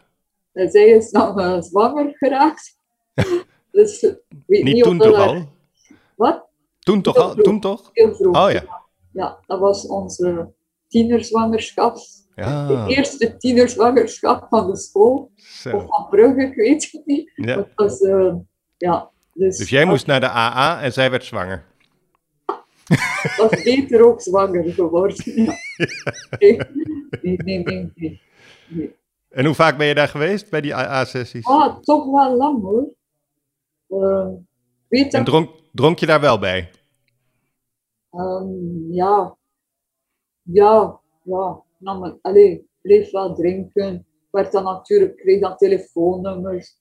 Speaker 2: Zij is dan uh, zwanger geraakt. dus,
Speaker 1: weet niet, niet toen toch al?
Speaker 2: Wat?
Speaker 1: Toen toch al? Toen toch?
Speaker 2: Heel vroeg.
Speaker 1: Oh ja.
Speaker 2: Ja, dat was onze tienerzwangerschap. Ja. De eerste tienerzwangerschap van de school. Zo. Of van Brugge, ik weet het niet. Ja. Was, uh, ja,
Speaker 1: dus, dus jij moest naar de AA en zij werd zwanger.
Speaker 2: was beter ook zwanger geworden. Ja. Nee, nee, nee, nee,
Speaker 1: En hoe vaak ben je daar geweest bij die AA-sessies?
Speaker 2: Ah, toch wel lang hoor. Uh,
Speaker 1: weet en dronk, dronk je daar wel bij?
Speaker 2: Um, ja, ja, ja, nam allez, bleef wel drinken. Werd dan natuurlijk, kreeg dan telefoonnummers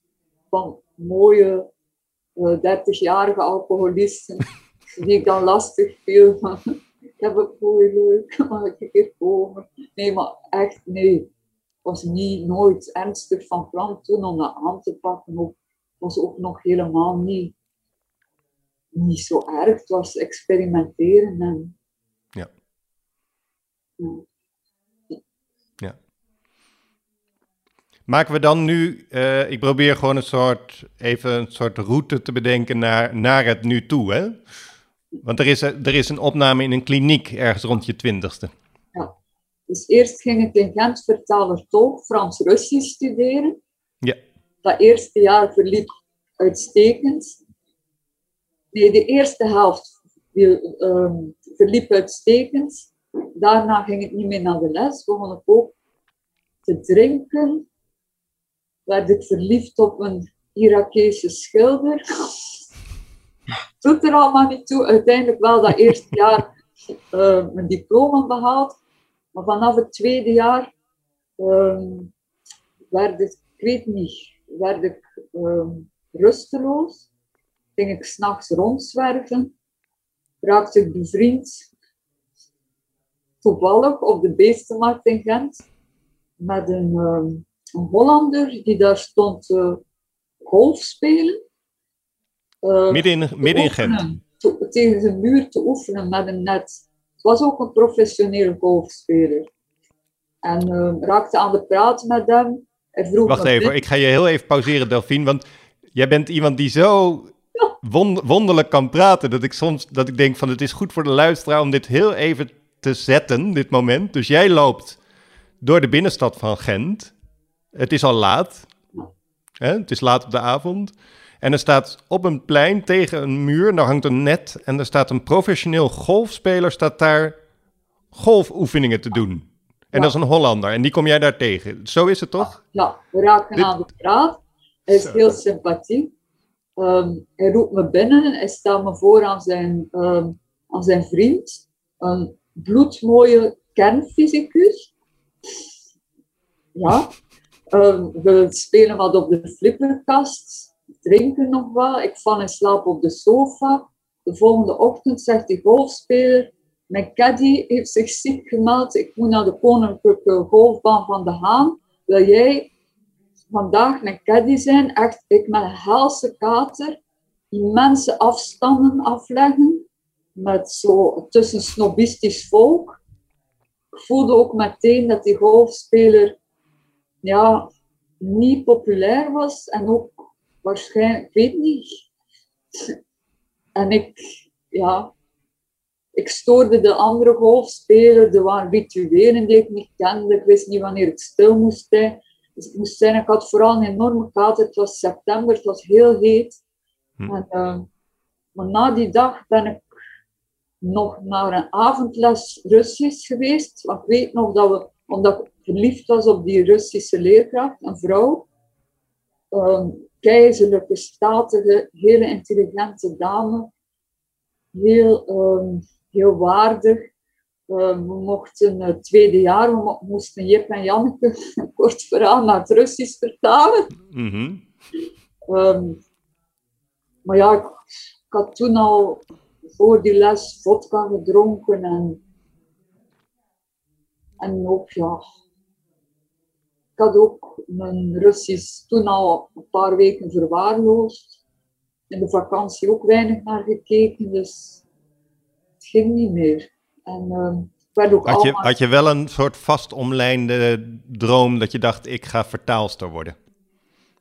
Speaker 2: van mooie uh, eh, 30-jarige alcoholisten, die ik dan lastig viel. ik heb het mooi leuk, mag ik een keer komen? Nee, maar echt, nee. was niet nooit ernstig van plan toen om dat aan te pakken. Ook, was ook nog helemaal niet, niet zo erg. Het was experimenteren en
Speaker 1: ja. Ja. Maken we dan nu, uh, ik probeer gewoon een soort, even een soort route te bedenken naar, naar het nu toe, hè? Want er is, er is een opname in een kliniek ergens rond je twintigste.
Speaker 2: Ja, dus eerst ging ik in Gent vertaler tolk Frans-Russisch studeren.
Speaker 1: Ja.
Speaker 2: Dat eerste jaar verliep uitstekend. Nee, de eerste helft ehm, verliep uitstekend. Daarna ging ik niet meer naar de les. Begon ik ook te drinken. Werd ik verliefd op een Irakese schilder. Doet er allemaal niet toe. Uiteindelijk wel dat eerste jaar uh, mijn diploma behaald. Maar vanaf het tweede jaar uh, werd ik, ik weet niet, werd ik uh, rusteloos. Ging ik s'nachts rondzwerven. Raakte ik bevriend toevallig op de beestenmarkt in Gent met een, um, een Hollander die daar stond te golf spelen.
Speaker 1: Uh, midden in, midden in Gent?
Speaker 2: Te, tegen zijn muur te oefenen met een net. Het was ook een professionele golfspeler. En uh, raakte aan de praat met hem.
Speaker 1: vroeg Wacht even, ik ga je heel even pauzeren, Delphine, want jij bent iemand die zo wonderlijk kan praten, dat ik soms dat ik denk van het is goed voor de luisteraar om dit heel even te zetten, dit moment. Dus jij loopt door de binnenstad van Gent. Het is al laat. Hè? Het is laat op de avond. En er staat op een plein tegen een muur, daar hangt een net. En er staat een professioneel golfspeler, staat daar golfoefeningen te doen. En dat is een Hollander. En die kom jij daar tegen. Zo is het toch?
Speaker 2: Ja, we raken aan de praat. Hij is heel sympathiek. Ehm, hij roept me binnen. Hij stelt me voor aan zijn, ehm, aan zijn vriend. Een bloedmooie kernfysicus. Ja. Um, we spelen wat op de flipperkast, drinken nog wat. Ik val in slaap op de sofa. De volgende ochtend zegt die golfspeler, mijn caddy heeft zich ziek gemeld. Ik moet naar de koninklijke golfbaan van de Haan. Wil jij vandaag mijn caddy zijn? Echt, ik met een helse kater, immense afstanden afleggen met zo tussen snobistisch volk. Ik voelde ook meteen dat die golfspeler ja, niet populair was en ook waarschijnlijk, ik weet niet. En ik, ja, ik stoorde de andere golfspelers, er waren rituelen die ik niet kende, ik wist niet wanneer ik stil moest zijn. Dus ik moest zijn, ik had vooral een enorme kater, het was september, het was heel heet. Hm. En, uh, maar na die dag ben ik nog naar een avondles Russisch geweest. Ik weet nog dat we, omdat ik verliefd was op die Russische leerkracht, een vrouw, een keizerlijke, statige, hele intelligente dame, heel, um, heel waardig. Um, we mochten het tweede jaar, we moesten Jip en Janneke een kort verhaal naar het Russisch vertalen.
Speaker 1: Mm
Speaker 2: um, maar ja, ik, ik had toen al voor die les vodka gedronken en, en ook, ja. Ik had ook mijn Russisch toen al een paar weken verwaarloosd. In de vakantie ook weinig naar gekeken, dus het ging niet meer. En, uh, werd ook
Speaker 1: had, je, had je wel een soort vastomlijnde droom dat je dacht, ik ga vertaalster worden?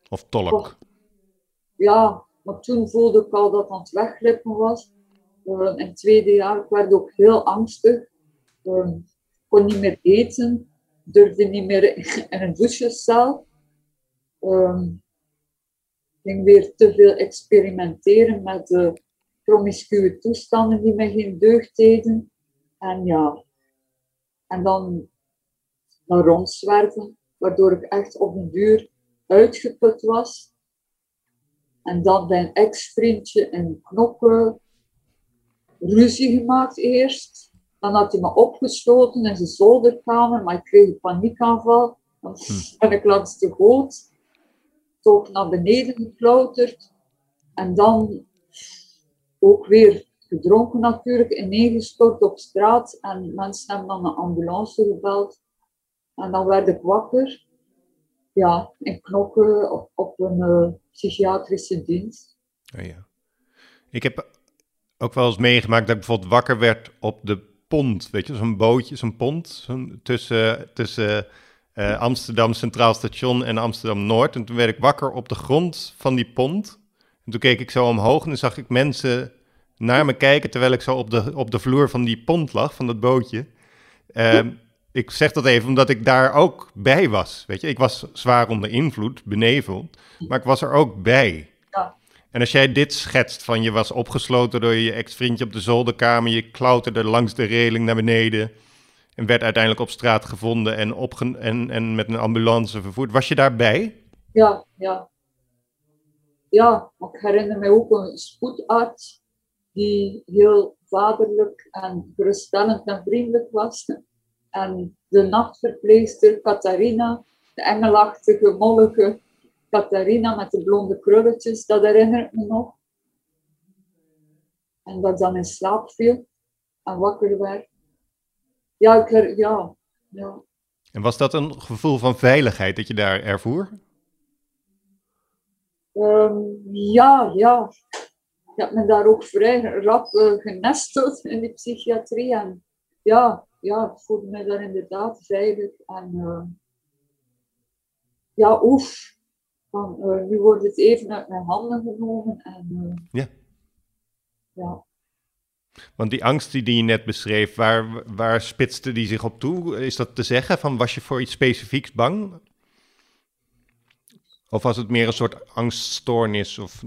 Speaker 1: Of tolk?
Speaker 2: Ja, maar toen voelde ik al dat het aan het wegglippen was. In het tweede jaar ik ook heel angstig. Uh, kon niet meer eten, durfde niet meer in een douchecel. Uh, ging weer te veel experimenteren met de promiscue toestanden die mij geen deugd deden. En ja, en dan, dan rondzwerven, waardoor ik echt op een duur uitgeput was. En dan mijn ex-vriendje in Knokken ruzie gemaakt eerst. Dan had hij me opgesloten in zijn zolderkamer, maar ik kreeg een paniekaanval. Dan ben ik langs de goot toch naar beneden geklauterd. En dan ook weer gedronken natuurlijk, ineengestort op straat. En mensen hebben dan een ambulance gebeld. En dan werd ik wakker. Ja, in Knokken op, op een uh, psychiatrische dienst.
Speaker 1: Oh ja. Ik heb ook wel eens meegemaakt dat ik bijvoorbeeld wakker werd op de pont. Weet je, zo'n bootje, zo'n pont tussen, tussen uh, Amsterdam Centraal Station en Amsterdam Noord. En toen werd ik wakker op de grond van die pont. En toen keek ik zo omhoog en dan zag ik mensen naar me kijken terwijl ik zo op de, op de vloer van die pont lag, van dat bootje. Uh, ik zeg dat even omdat ik daar ook bij was. Weet je, ik was zwaar onder invloed, beneveld, maar ik was er ook bij. Ja. En als jij dit schetst van je was opgesloten door je ex-vriendje op de zolderkamer, je klauterde langs de reling naar beneden en werd uiteindelijk op straat gevonden en, opge en, en met een ambulance vervoerd. Was je daarbij?
Speaker 2: Ja, ja. Ja, ik herinner me ook een spoedarts die heel vaderlijk en geruststellend en vriendelijk was. En de nachtverpleegster Catharina, de engelachtige, mollige Catharina met de blonde krulletjes, dat herinnert me nog. En dat dan in slaap viel en wakker werd. Ja, ik her, ja, ja.
Speaker 1: En was dat een gevoel van veiligheid dat je daar ervoer?
Speaker 2: Um, ja, ja. Ik heb me daar ook vrij rap uh, genesteld in die psychiatrie. En ja, ja, ik voelde me daar inderdaad veilig. En uh, ja, oef. Van, uh, nu wordt het even uit mijn handen genomen. En,
Speaker 1: ja.
Speaker 2: Ja.
Speaker 1: Want die angst die je net beschreef, waar, waar spitste die zich op toe? Is dat te zeggen? Van, was je voor iets specifieks bang? Of was het meer een soort angststoornis? Of...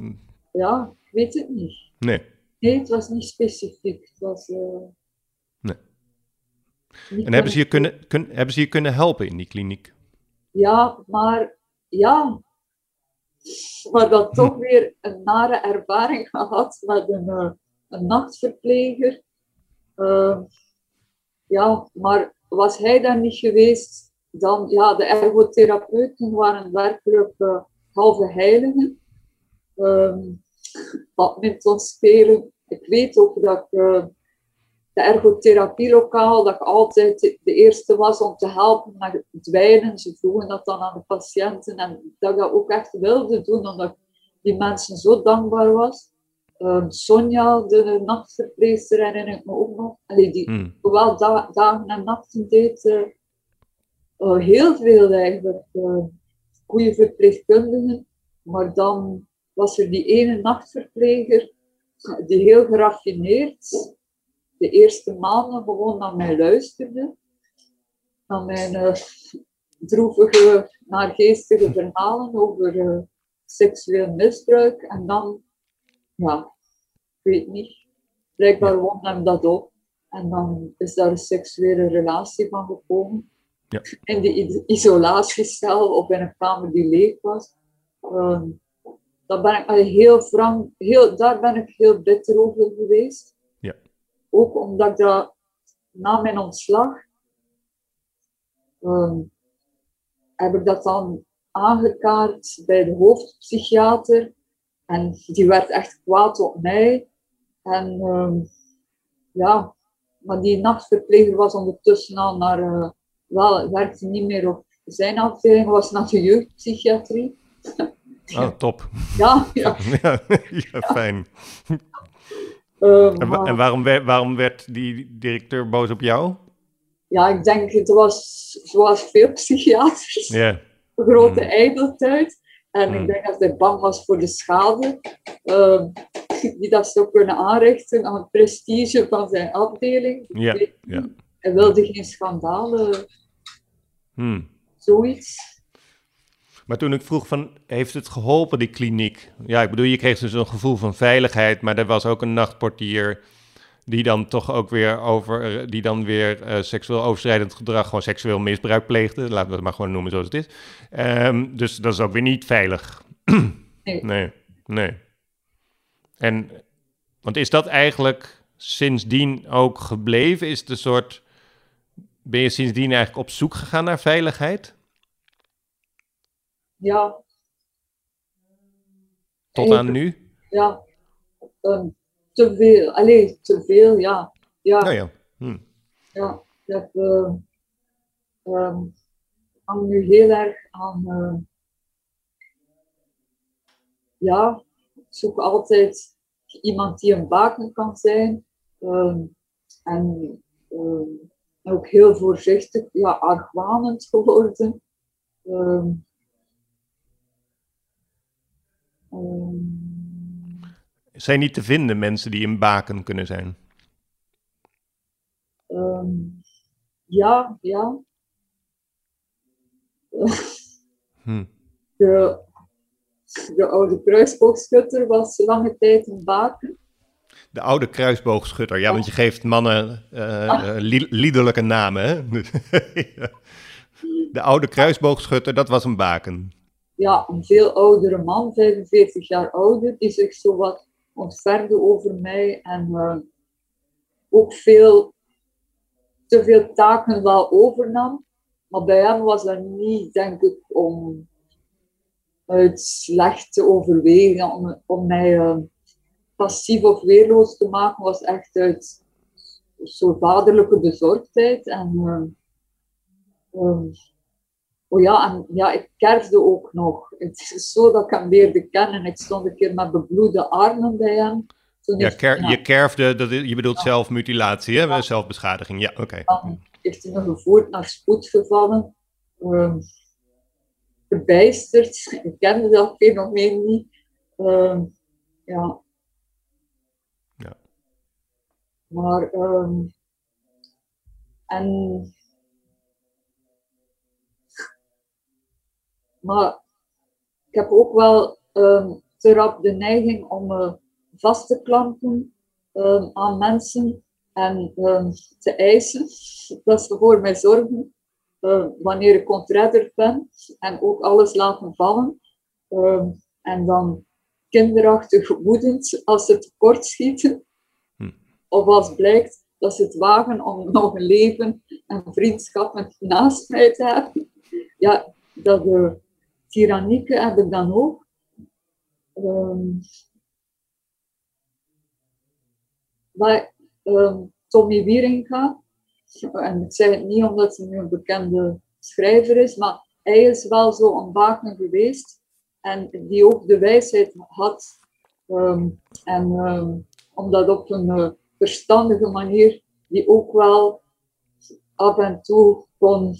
Speaker 2: Ja, ik weet het niet.
Speaker 1: Nee.
Speaker 2: Nee, het was niet specifiek. Het was... Uh...
Speaker 1: Nee. En hebben ze, je kunnen, kun, hebben ze je kunnen helpen in die kliniek?
Speaker 2: Ja, maar ja. Maar dan toch weer een nare ervaring gehad met een, uh, een nachtverpleger. Uh, ja, maar was hij dan niet geweest, dan, ja, de ergotherapeuten waren werkelijk uh, halve heiligen. Um, badminton spelen. Ik weet ook dat ik uh, de ergotherapielokaal, dat ik altijd de eerste was om te helpen met dwijnen. Ze vroegen dat dan aan de patiënten en dat ik dat ook echt wilde doen, omdat ik die mensen zo dankbaar was. Um, Sonja, de nachtverpleegster, herinner ik me ook nog. Allee, die mm. zowel da dagen en nachten deed. Uh, uh, heel veel eigenlijk. Uh, goede verpleegkundigen. Maar dan was er die ene nachtverpleger die heel geraffineerd de eerste maanden gewoon naar mij luisterde. Naar mijn uh, droevige, naargeestige verhalen over uh, seksueel misbruik. En dan, ja, ik weet niet, blijkbaar won hem dat op. En dan is daar een seksuele relatie van gekomen.
Speaker 1: Ja.
Speaker 2: In de isolatiecel of in een kamer die leeg was. Um, dat ben ik heel frank, heel, daar ben ik heel bitter over geweest. Ook omdat ik dat na mijn ontslag um, heb ik dat dan aangekaart bij de hoofdpsychiater. En die werd echt kwaad op mij. En um, ja, maar die nachtverpleger was ondertussen al naar, uh, wel, werkte niet meer op zijn afdeling, was naar de jeugdpsychiatrie.
Speaker 1: Oh, top.
Speaker 2: Ja, ja.
Speaker 1: ja, ja fijn. Uh, en, maar... en waarom, werd, waarom werd die directeur boos op jou?
Speaker 2: Ja, ik denk, het was zoals veel psychiaters.
Speaker 1: Yeah.
Speaker 2: Een grote mm. ijdeltuit. En mm. ik denk dat hij bang was voor de schade uh, die dat zou kunnen aanrichten aan het prestige van zijn afdeling.
Speaker 1: Ja, ja.
Speaker 2: Hij wilde geen schandalen.
Speaker 1: Hmm.
Speaker 2: Zoiets.
Speaker 1: Maar toen ik vroeg van, heeft het geholpen, die kliniek? Ja, ik bedoel, je kreeg dus een gevoel van veiligheid, maar er was ook een nachtportier die dan toch ook weer over, die dan weer uh, seksueel overschrijdend gedrag, gewoon seksueel misbruik pleegde. Laten we het maar gewoon noemen zoals het is. Um, dus dat is ook weer niet veilig.
Speaker 2: nee.
Speaker 1: nee. En, want is dat eigenlijk sindsdien ook gebleven? Is een soort. Ben je sindsdien eigenlijk op zoek gegaan naar veiligheid?
Speaker 2: Ja.
Speaker 1: Tot aan nu?
Speaker 2: Ja. Um, te veel. Allee, te veel, ja. Ja.
Speaker 1: Oh ja. Hm.
Speaker 2: Ja, ik heb, uh, um, hang nu heel erg aan. Uh, ja, ik zoek altijd iemand die een baken kan zijn. Um, en um, ook heel voorzichtig, ja, argwanend geworden. Um,
Speaker 1: zijn niet te vinden mensen die een baken kunnen zijn?
Speaker 2: ja, ja.
Speaker 1: Hm.
Speaker 2: De, de oude kruisboogschutter was lange tijd een baken.
Speaker 1: De oude kruisboogschutter, ja, want je geeft mannen uh, liederlijke namen. Hè? De oude kruisboogschutter, dat was een baken.
Speaker 2: Ja, een veel oudere man, 45 jaar ouder, die zich zo wat ontferde over mij en uh, ook veel, te veel taken wel overnam. Maar bij hem was dat niet, denk ik, om uit slecht overwegen, om, om mij uh, passief of weerloos te maken, was echt uit zo'n vaderlijke bezorgdheid. En, uh, um, oh ja, en ja, ik kerfde ook nog. Het is zo dat ik hem leerde kennen. Ik stond een keer met bebloede armen bij hem.
Speaker 1: ja, ker je kerfde, dat, je bedoelt ja. zelfmutilatie, hè? Ja. zelfbeschadiging. Ja, oké. Okay.
Speaker 2: Dan heeft hij me gevoerd naar spoedgevallen. Um, verbijsterd. Ik kende dat fenomeen niet. Uh, ja.
Speaker 1: ja.
Speaker 2: Maar, um, en, maar ik heb ook wel um, te rap de neiging om me vast te klampen um, aan mensen en te eisen dat ze voor mij zorgen uh, wanneer ik ontredderd ben en ook alles laten vallen. Uh, en dan kinderachtig woedend als ze tekort schieten. Hm. Of als blijkt dat ze het wagen om nog een leven en vriendschappen naast mij te hebben. Ja, dat de tyrannieke heb ik dan ook. Um, maar um, Tommy Wieringa, en ik zeg het niet omdat hij nu een bekende schrijver is, maar hij is wel zo een baken geweest en die ook de wijsheid had um, en om dat op een uh, verstandige manier, die ook wel af en toe kon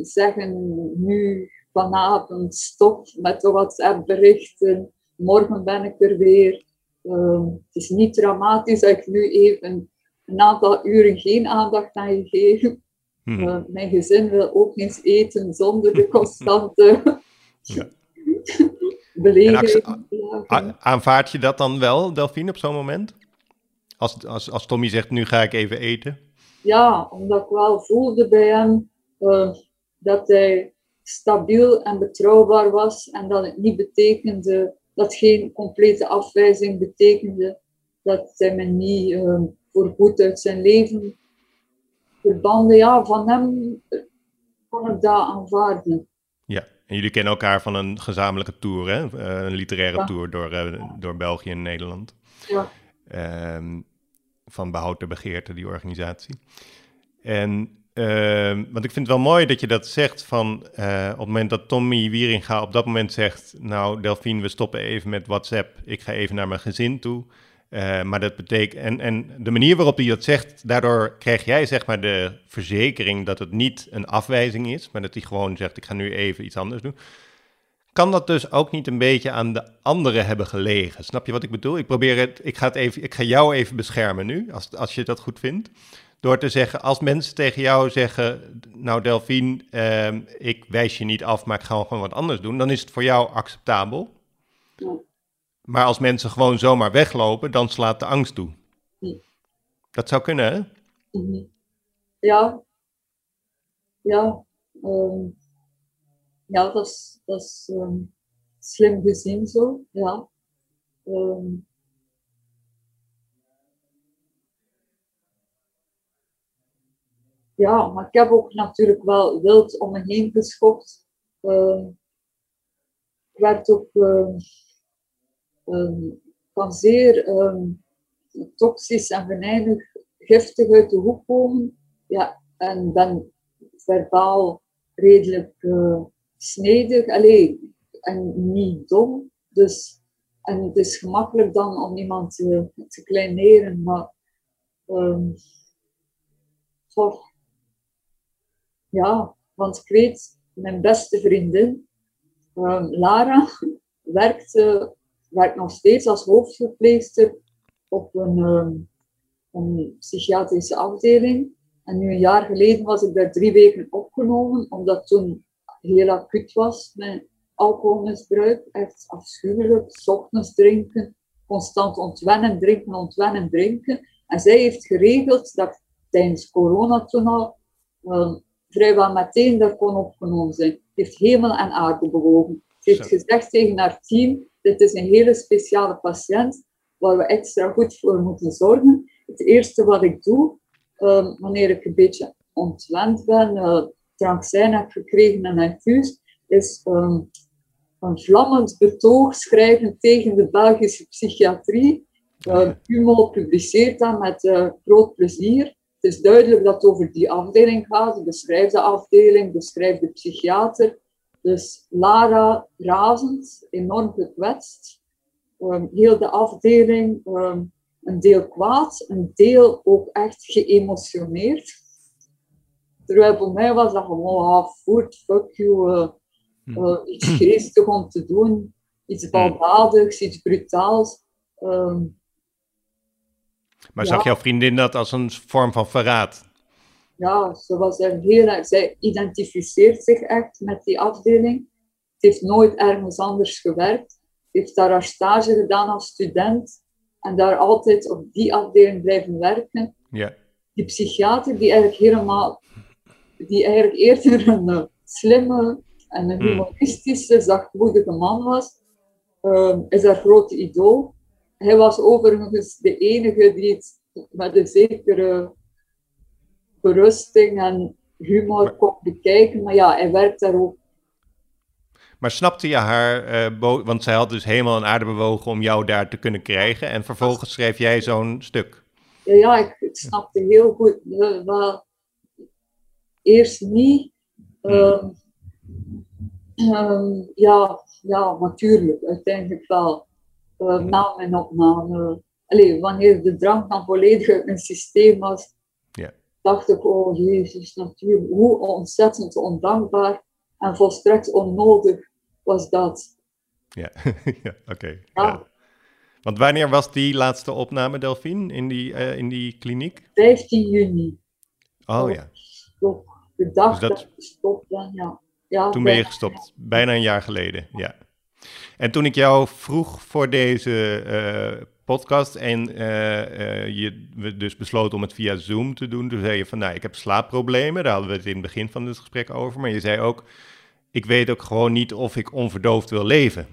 Speaker 2: zeggen, nu vanavond stop met de WhatsApp-berichten, morgen ben ik er weer. het is niet dramatisch dat ik nu even een aantal uren geen aandacht aan je geven. Hmm. Uh, mijn gezin wil ook eens eten zonder de constante ja. belediging.
Speaker 1: Aanvaard je dat dan wel, Delphine, op zo'n moment? Als, als, als Tommy zegt, nu ga ik even eten?
Speaker 2: Ja, omdat ik wel voelde bij hem uh, dat hij stabiel en betrouwbaar was en dat het niet betekende, dat geen complete afwijzing betekende, dat hij me niet uh, voor goed uit zijn leven verbanden. Ja, van hem kon ik dat aanvaarden.
Speaker 1: Ja, en jullie kennen elkaar van een gezamenlijke tour, hè? Eh, een literaire tour door, uh, door België en Nederland.
Speaker 2: Ja.
Speaker 1: Um, van Behoud de Begeerte, die organisatie. En want ik vind het wel mooi dat je dat zegt van uh, op het moment dat Tommy Wieringa op dat moment zegt, nou Delphine, we stoppen even met WhatsApp, ik ga even naar mijn gezin toe. Uh, maar dat betekent, en, en de manier waarop hij dat zegt, daardoor krijg jij zeg maar de verzekering dat het niet een afwijzing is, maar dat hij gewoon zegt: Ik ga nu even iets anders doen. Kan dat dus ook niet een beetje aan de anderen hebben gelegen? Snap je wat ik bedoel? Ik probeer het, ik ga, het even, ik ga jou even beschermen nu, als, als je dat goed vindt. Door te zeggen, als mensen tegen jou zeggen, nou Delphine, uh, ik wijs je niet af, maar ik ga gewoon wat anders doen, dan is het voor jou acceptabel. Ja. Maar als mensen gewoon zomaar weglopen, dan slaat de angst toe. Dat zou kunnen, hè?
Speaker 2: Mhm. Ja. Ja. Um, ja, dat is, dat is um, slim gezien zo. Ja. Um, ja, maar ik heb ook natuurlijk wel wild om me heen geschopt. Uh, ik werd ook van zeer toxisch en venijnig giftig uit de hoek komen. Ja, en ben verbaal redelijk uh, snedig. Allee, en niet dom. Dus, en het is gemakkelijk dan om iemand te, kleineren, maar um, ja, want ik weet, mijn beste vriendin, um, Lara, werkte, werkt nog steeds als hoofdverpleegster op een, um, een psychiatrische afdeling. En nu een jaar geleden was ik daar drie weken opgenomen, omdat toen heel acuut was met alcoholmisbruik. Echt afschuwelijk. Ochtends drinken, constant ontwennen, drinken, ontwennen, drinken. En zij heeft geregeld dat tijdens corona toen al uh, vrijwel meteen daar kon opgenomen zijn. Ze heeft hemel en aarde bewogen. Ze heeft gezegd tegen haar team, dit is een hele speciale patiënt waar we extra goed voor moeten zorgen. Het eerste wat ik doe, uh, wanneer ik een beetje ontwend ben, uh, zijn heb gekregen en infuus, is um, een vlammend betoog schrijven tegen de Belgische psychiatrie. Uh, Humo publiceert dat met uh, groot plezier. Het is duidelijk dat het over die afdeling gaat. Beschrijft de afdeling, beschrijft de psychiater. Dus Lara razend, enorm gekwetst. Um, heel de afdeling, um, een deel kwaad, een deel ook echt geëmotioneerd. Terwijl voor mij was dat gewoon half voet, fuck you, uh, uh, iets geestig om te doen, iets baldadigs, iets brutaals. Um,
Speaker 1: maar zag jouw vriendin dat als een vorm van verraad?
Speaker 2: Ja, ze was er heel Zij identificeert zich echt met die afdeling. Ze heeft nooit ergens anders gewerkt. Ze heeft daar haar stage gedaan als student en daar altijd op die afdeling blijven werken.
Speaker 1: Ja.
Speaker 2: Die psychiater, die eigenlijk helemaal, die eigenlijk eerder een slimme en een hmm. humoristische, zachtmoedige man was, uh, is haar grote idool. Hij was overigens de enige die het met een zekere berusting en humor kon bekijken. Maar ja, hij werkt daar ook.
Speaker 1: Maar snapte je haar, uh, want zij had dus helemaal een aarde bewogen om jou daar te kunnen krijgen. En vervolgens schreef jij zo'n stuk.
Speaker 2: Ja, ja ik, ik, snapte heel goed. Uh, wel, eerst niet. Uh, ja, ja, natuurlijk, uiteindelijk wel uh, na mijn opname. Allee, wanneer de drank dan volledig uit mijn systeem was,
Speaker 1: ja.
Speaker 2: dacht ik, oh jezus, natuurlijk, hoe ontzettend ondankbaar en volstrekt onnodig was dat.
Speaker 1: Ja, ja oké. Ja. Want wanneer was die laatste opname, Delphine, in die, uh, in die kliniek?
Speaker 2: 15 juni.
Speaker 1: Oh ja.
Speaker 2: Stop. De dag dus dat... dat ik gestopt ben, ja. ja.
Speaker 1: Toen ben je gestopt, bijna een jaar geleden, ja. En toen ik jou vroeg voor deze uh, podcast en uh, uh, je we dus besloot om het via Zoom te doen, toen zei je van, nou, ik heb slaapproblemen. Daar hadden we het in het begin van het gesprek over. Maar je zei ook, ik weet ook gewoon niet of ik onverdoofd wil leven.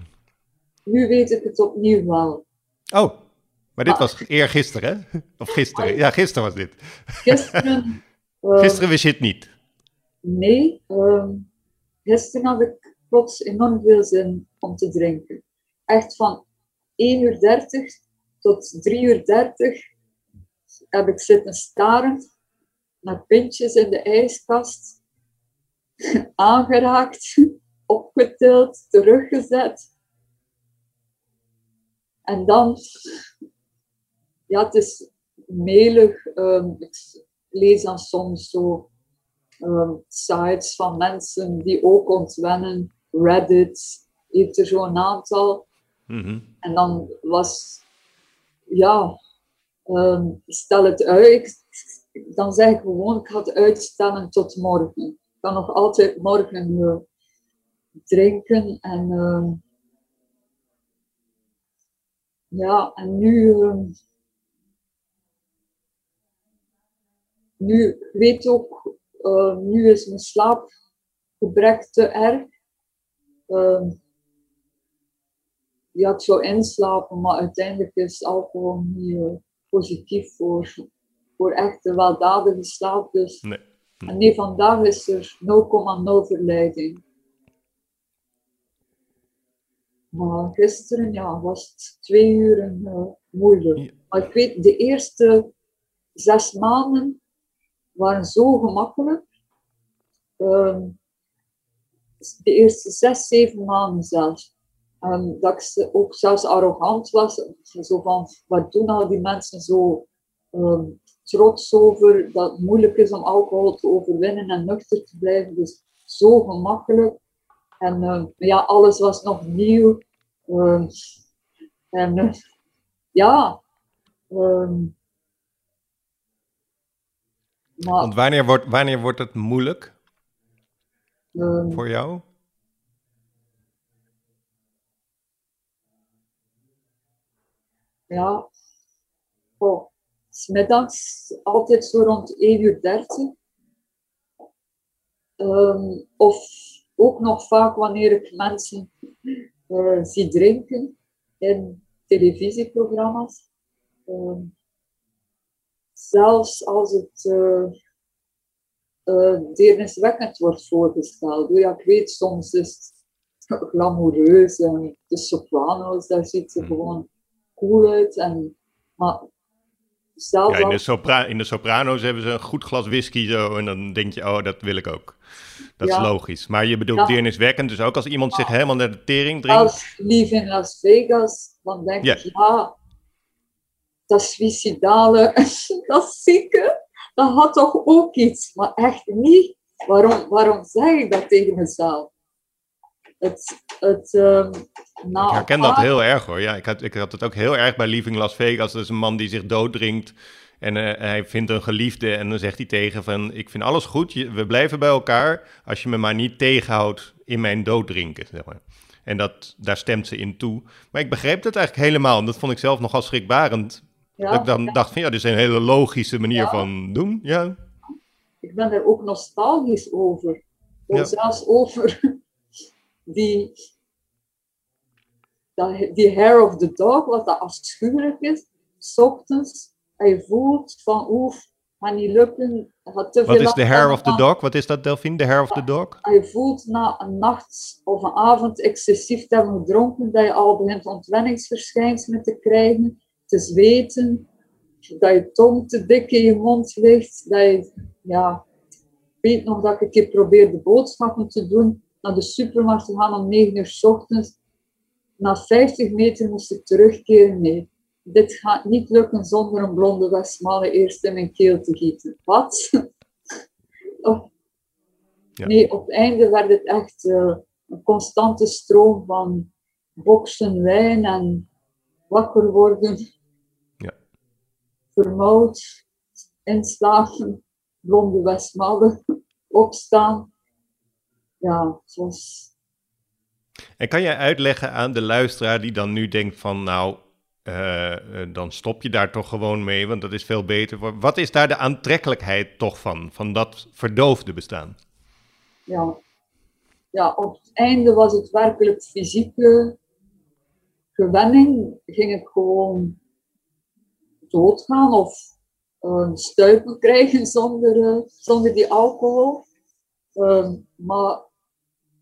Speaker 2: Nu weet ik het opnieuw wel.
Speaker 1: Oh, maar dit was eergisteren, hè? Of gisteren? Ja, gisteren was dit.
Speaker 2: Gisteren...
Speaker 1: gisteren wist je het niet?
Speaker 2: Nee, uh, gisteren had ik plots enorm veel zin om te drinken. Echt van 1 uur 30 tot 3 uur 30 heb ik zitten staren naar pintjes in de ijskast, aangeraakt, opgetild, teruggezet. En dan, ja, het is melig. Um, ik lees dan soms zo um, sites van mensen die ook ontwennen Reddit heeft er zo'n aantal.
Speaker 1: Mhm.
Speaker 2: En dan was, ja, um, stel het uit. Dan zeg ik gewoon, ik ga het uitstellen tot morgen. Ik kan nog altijd morgen uh, drinken. En uh, ja, en nu, uh, nu weet ook, nu is mijn slaapgebrek te erg. Uh, ja, ik zou inslapen, maar uiteindelijk is alcohol niet uh, positief voor, voor echt een weldadige slaap. Dus
Speaker 1: nee.
Speaker 2: En nee, vandaag is er 0,0 verleiding. Maar gisteren ja, was het twee uur uh, moeilijk. Maar ik weet, de eerste zes maanden waren zo gemakkelijk. Uh, de eerste zes, zeven maanden zelfs. Um, dat ik ook zelfs arrogant was. Zo van, wat doen al die mensen zo um, trots over dat het moeilijk is om alcohol te overwinnen en nuchter te blijven. Dus zo gemakkelijk. En uh, ja, alles was nog nieuw. En uh, ja.
Speaker 1: Want wanneer wordt, wanneer wordt het moeilijk voor jou?
Speaker 2: Ja. Oh smiddags altijd zo rond 1 uur 30. Um, of ook nog vaak wanneer ik mensen uh, zie drinken in televisieprogramma's. Um, zelfs als het uh, uh, deerniswekkend wordt voorgesteld. Ja, ik weet, soms is het glamoureus en de soprano's, daar ziet ze gewoon cool uit. En, maar
Speaker 1: ja, in, de sopra in de soprano's hebben ze een goed glas whisky zo. En dan denk je, oh, dat wil ik ook. Dat is logisch. Maar je bedoelt ja. deerniswekkend. Dus ook als iemand zich helemaal naar de tering drinkt.
Speaker 2: Als lief in Las Vegas, dan denk ik, ja, dat suicidale, dat zieke, dat had toch ook iets. Maar echt niet. Waarom, waarom zeg ik dat tegen mezelf? Het, het, um,
Speaker 1: nou, ik herken dat heel erg hoor. Ja, ik, had, ik had het ook heel erg bij Leaving Las Vegas. Dat is een man die zich dooddringt. En uh, hij vindt een geliefde en dan zegt hij tegen van... ik vind alles goed, we blijven bij elkaar... als je me maar niet tegenhoudt in mijn dooddrinken, zeg maar. En dat, daar stemt ze in toe. Maar ik begreep dat eigenlijk helemaal. En dat vond ik zelf nogal schrikbarend. Ja, dat ik dan dacht van ja, dit is een hele logische manier van doen. Ja.
Speaker 2: Ik ben er ook nostalgisch over. Zelfs over die die hair of the dog, wat dat afschuwelijk is, s ochtends, en je voelt van oef, gaat niet lukken. Gaat te
Speaker 1: wat is de hair of the dog? Wat is dat, Delphine, de hair of the dog?
Speaker 2: Je voelt na een nacht of een avond excessief te hebben gedronken, dat je al begint ontwenningsverschijnselen te krijgen, te zweten, dat je tong te dik in je mond ligt, dat je, ja, ik weet nog dat ik een keer probeerde boodschappen te doen, naar de supermarkt te gaan om 9 uur s ochtends, na 50 meter moest ik terugkeren. Nee, dit gaat niet lukken zonder een blonde Westmalen eerst in mijn keel te gieten. Wat? ja. Nee, op het einde werd het echt uh, een constante stroom van boksen wijn en wakker worden.
Speaker 1: Ja.
Speaker 2: Vermoud, inslagen, blonde Westmalen, opstaan. Ja, was
Speaker 1: en kan jij uitleggen aan de luisteraar die dan nu denkt van nou, uh, dan stop je daar toch gewoon mee, want dat is veel beter. Wat is daar de aantrekkelijkheid toch van, van dat verdoofde bestaan?
Speaker 2: Ja, ja op het einde was het werkelijk fysieke gewenning. Ging ik gewoon doodgaan of uh, stuipen krijgen zonder, uh, zonder die alcohol. Uh, maar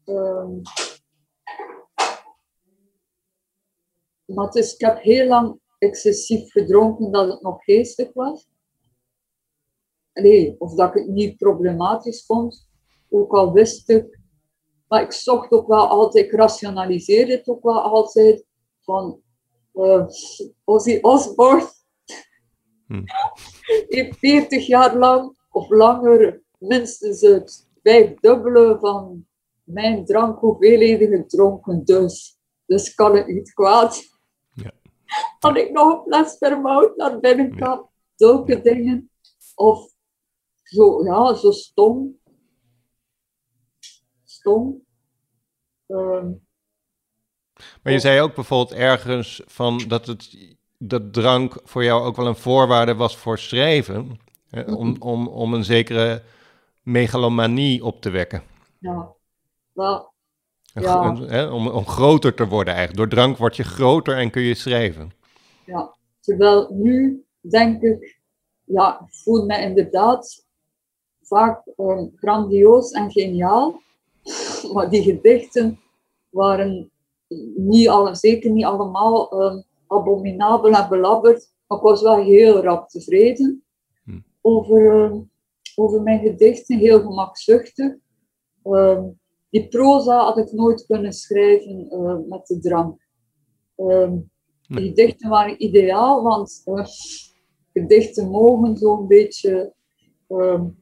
Speaker 2: ehm, Maar dus, ik heb heel lang excessief gedronken dat het nog geestig was. Nee, of dat ik het niet problematisch vond, ook al wist ik. Maar ik zocht ook wel altijd, ik rationaliseerde het ook wel altijd van uh, Ozzy. Hm. 40 jaar lang of langer minstens het vijfdubbele van mijn drankhoeveelheden gedronken. Dus, dus kan het niet kwaad had ik nog een fles vermoud naar binnen kwam. Zulke dingen. Of zo, ja, zo stom. Stom. Ehm,
Speaker 1: maar je zei ook bijvoorbeeld ergens van dat, het, dat drank voor jou ook wel een voorwaarde was voor schrijven. Hè, om, mhm. om, om een zekere megalomanie op te wekken.
Speaker 2: Ja, wel.
Speaker 1: Ja. hè, om, om groter te worden eigenlijk. Door drank word je groter en kun je schrijven.
Speaker 2: Ja, terwijl nu denk ik, ja, ik voel me inderdaad vaak um, grandioos en geniaal. Maar die gedichten waren niet alle, zeker niet allemaal um, abominabel en belabberd. Maar ik was wel heel rap tevreden hm. over, over mijn gedichten, heel gemakzuchtig. die proza had ik nooit kunnen schrijven uh, met de drank. Um, de gedichten waren ideaal, want uh, gedichten mogen zo'n beetje um,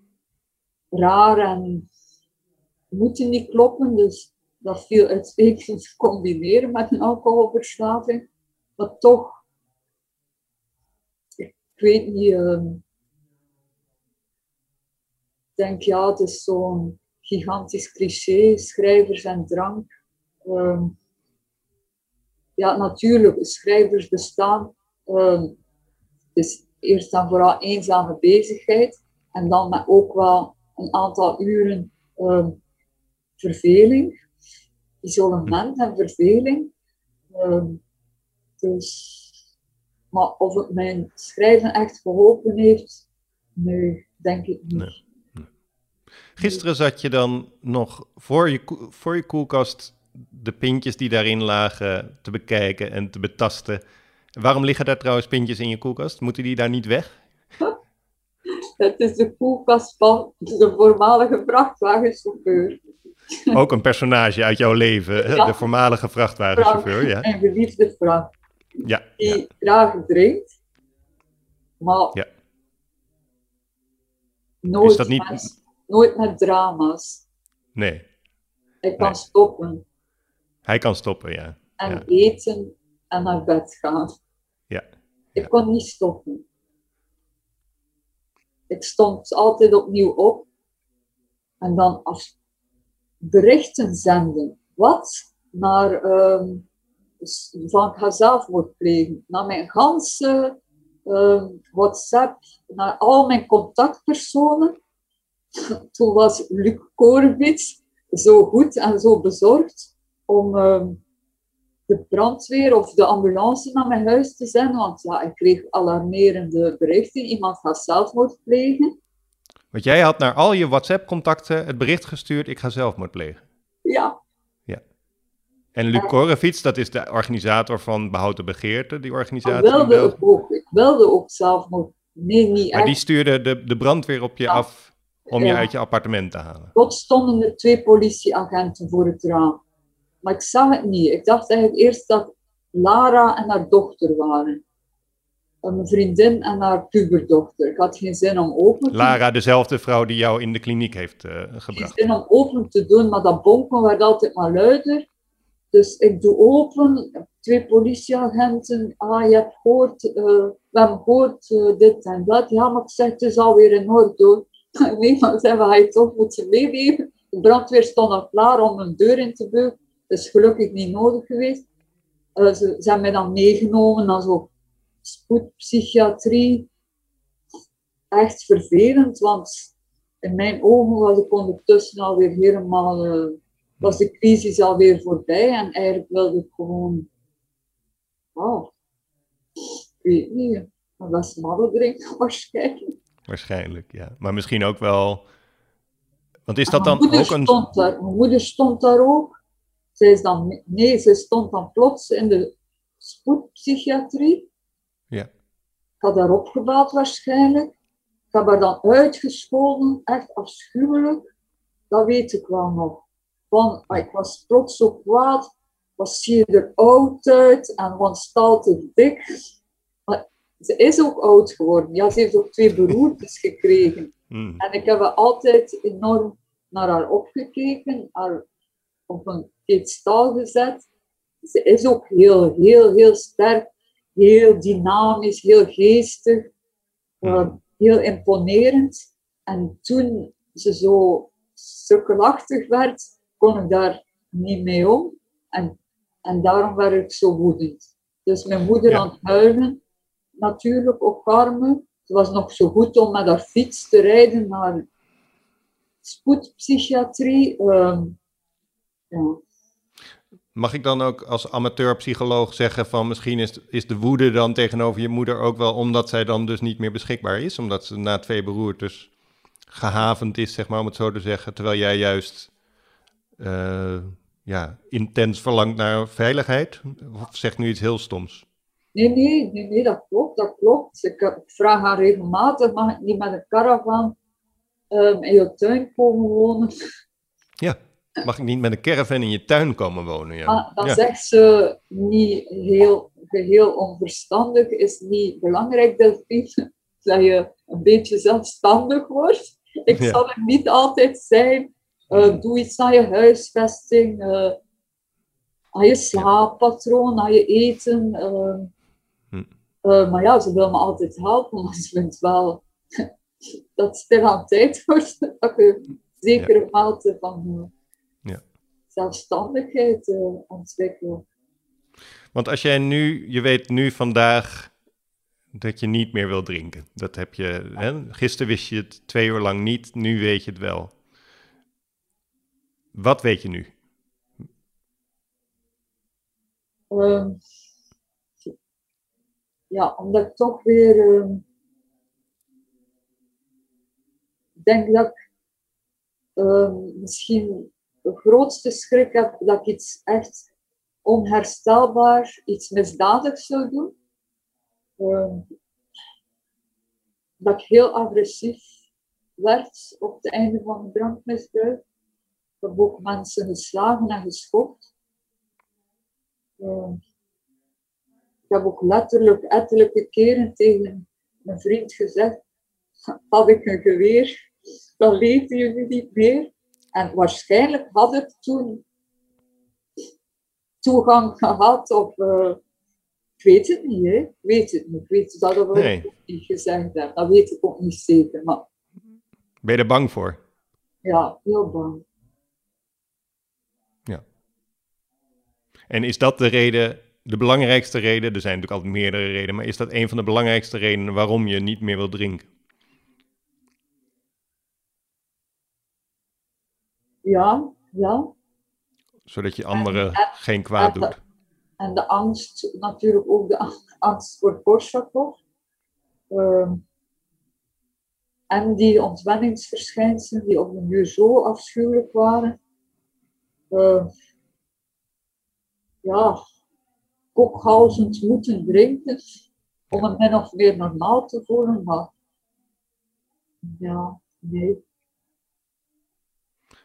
Speaker 2: raar en moeten niet kloppen. Dus dat viel uitstekend combineren met een alcoholverslaving. Maar toch, ik weet niet, uh, ik denk ja, het is zo'n gigantisch cliché, schrijvers en drank. Uh, ja, natuurlijk, schrijvers bestaan. Uh, het is eerst en vooral eenzame bezigheid. En dan met ook wel een aantal uren verveling, isolement en verveling. Dus, maar of het mijn schrijven echt geholpen heeft, nee, denk ik niet. Nee.
Speaker 1: Gisteren zat je dan nog voor je, voor je koelkast de pintjes die daarin lagen te bekijken en te betasten. Waarom liggen daar trouwens pintjes in je koelkast? Moeten die daar niet weg?
Speaker 2: Het is de koelkast van de voormalige vrachtwagenchauffeur.
Speaker 1: Ook een personage uit jouw leven, de voormalige vrachtwagenchauffeur. Ja.
Speaker 2: En geliefde Frank.
Speaker 1: Ja.
Speaker 2: Die ja. graag drinkt, maar ja. nooit, is dat niet... met, nooit met drama's.
Speaker 1: Nee.
Speaker 2: Hij kan stoppen.
Speaker 1: Hij kan stoppen, ja.
Speaker 2: En eten en naar bed gaan.
Speaker 1: Ja.
Speaker 2: Ik kon niet stoppen. Ik stond altijd opnieuw op en dan als berichten zenden. Wat? Naar, um, van ik ga zelfmoord plegen. Naar mijn ganse um, WhatsApp, naar al mijn contactpersonen. Toen was Luc Korbits zo goed en zo bezorgd om um, de brandweer of de ambulance naar mijn huis te zenden. Want ja, ik kreeg alarmerende berichten. Iemand gaat zelfmoord plegen.
Speaker 1: Want jij had naar al je WhatsApp-contacten het bericht gestuurd: ik ga zelfmoord plegen.
Speaker 2: Ja.
Speaker 1: En Luc dat is de organisator van Behouden Begeerte, die organisatie.
Speaker 2: Ik wilde, ook, ik wilde ook zelfmoord. Nee, niet
Speaker 1: Maar die stuurde de, de brandweer op je af om je uit je appartement te halen.
Speaker 2: Tot stonden er twee politieagenten voor het raam. Maar ik zag het niet. Ik dacht eigenlijk eerst dat Lara en haar dochter waren. Een vriendin en haar puberdochter. Ik had geen zin om open te
Speaker 1: Lara, dezelfde vrouw die jou in de kliniek heeft uh, gebracht.
Speaker 2: Geen zin om open te doen, maar dat bonken werd altijd maar luider. Dus ik doe open, twee politieagenten. Ah, je hebt gehoord, uh, we hebben gehoord uh, dit en dat. Ja, maar ik zeg, het is alweer in orde. nee, maar zei, we je toch moeten meegeven. De brandweer stond al klaar om een deur in te beuken. Dat is gelukkig niet nodig geweest. Uh, ze, hebben mij dan meegenomen naar zo spoedpsychiatrie. Echt vervelend, want in mijn ogen was ik ondertussen alweer helemaal, was de crisis alweer voorbij en eigenlijk wilde ik gewoon, oh, ik weet niet, een was drinken waarschijnlijk.
Speaker 1: Waarschijnlijk, ja. Maar misschien ook wel, want is dat dan
Speaker 2: ook
Speaker 1: een...
Speaker 2: Stond daar, mijn moeder stond daar ook. Zij is dan, nee, ze stond dan plots in de spoedpsychiatrie.
Speaker 1: Ja.
Speaker 2: Ik had daar opgebouwd waarschijnlijk. Ik heb haar dan uitgescholden, echt afschuwelijk. Dat weet ik wel nog. Van, ik was plots zo kwaad. Was zie je er oud uit en was te dik. Maar ze is ook oud geworden. Ja, ze heeft ook twee beroertes gekregen.
Speaker 1: Hmm.
Speaker 2: En ik heb altijd enorm naar haar opgekeken. Haar op een piedestal gezet. Ze is ook heel, heel, heel sterk, heel dynamisch, heel geestig, uh, heel imponerend. En toen ze zo sukkelachtig werd, kon ik daar niet mee om. En, en daarom werd ik zo woedend. Dus mijn moeder ja. aan het huilen, natuurlijk op armen. Ze was nog zo goed om met haar fiets te rijden naar spoedpsychiatrie. Ja.
Speaker 1: Mag ik dan ook als amateurpsycholoog zeggen van misschien is, is de woede dan tegenover je moeder ook wel omdat zij dan dus niet meer beschikbaar is, omdat ze na twee beroertes gehavend is, zeg maar, om het zo te zeggen. Terwijl jij juist uh, ja, intens verlangt naar veiligheid? Of zegt nu iets heel stoms?
Speaker 2: Nee, nee, nee, nee dat klopt, dat klopt. Ik, ik vraag haar regelmatig, mag ik niet met een caravan um, in je tuin komen wonen?
Speaker 1: Ja, mag ik niet met een caravan in je tuin komen wonen? Ja.
Speaker 2: Ah,
Speaker 1: ja.
Speaker 2: zegt ze niet heel, geheel onverstandig, is niet belangrijk, Delphine, dat je een beetje zelfstandig wordt. Ik
Speaker 1: Ja.
Speaker 2: zal er niet altijd zijn. Uh, doe iets aan je huisvesting, uh, aan je slaappatroon, aan je eten. Uh,
Speaker 1: Hm.
Speaker 2: uh, maar ja, ze wil me altijd helpen, maar ze vindt wel dat het stil aan tijd wordt dat je een zekere mate van
Speaker 1: Ja.
Speaker 2: zelfstandigheid ontwikkelt.
Speaker 1: Want als jij nu, je weet nu vandaag dat je niet meer wil drinken. Dat heb je, hè? gisteren wist je het twee uur lang niet, nu weet je het wel. Wat weet je nu?
Speaker 2: Um, ja, omdat ik toch weer um, denk dat ik um, misschien de grootste schrik heb dat ik iets echt onherstelbaar, iets misdadigs zou doen. Dat ik heel agressief werd op het einde van mijn drankmisbruik. Ik heb ook mensen geslagen en geschopt. Uh, ik heb ook letterlijk ettelijke keren tegen mijn vriend gezegd: had ik een geweer, dan leefden jullie niet meer. En waarschijnlijk had ik toen toegang gehad of uh, ik weet het niet, hè? Ik weet het niet. Ik weet dat we
Speaker 1: Nee.
Speaker 2: ook niet gezegd hebben. Dat weet ik ook niet zeker. Maar
Speaker 1: Ben je er bang voor?
Speaker 2: ja, heel bang.
Speaker 1: En is dat de reden, de belangrijkste reden? Er zijn natuurlijk altijd meerdere redenen, maar is dat een van de belangrijkste redenen waarom je niet meer wil drinken?
Speaker 2: Ja, ja.
Speaker 1: Zodat je anderen
Speaker 2: En-
Speaker 1: geen kwaad
Speaker 2: en-
Speaker 1: doet.
Speaker 2: En de angst, natuurlijk ook de ang- angst voor Korsakoff. Ehm, en die ontwenningsverschijnselen die op een duur zo afschuwelijk waren. Ehm, ja, kokhalzend moeten drinken om het min of meer normaal te voelen, maar ja, nee.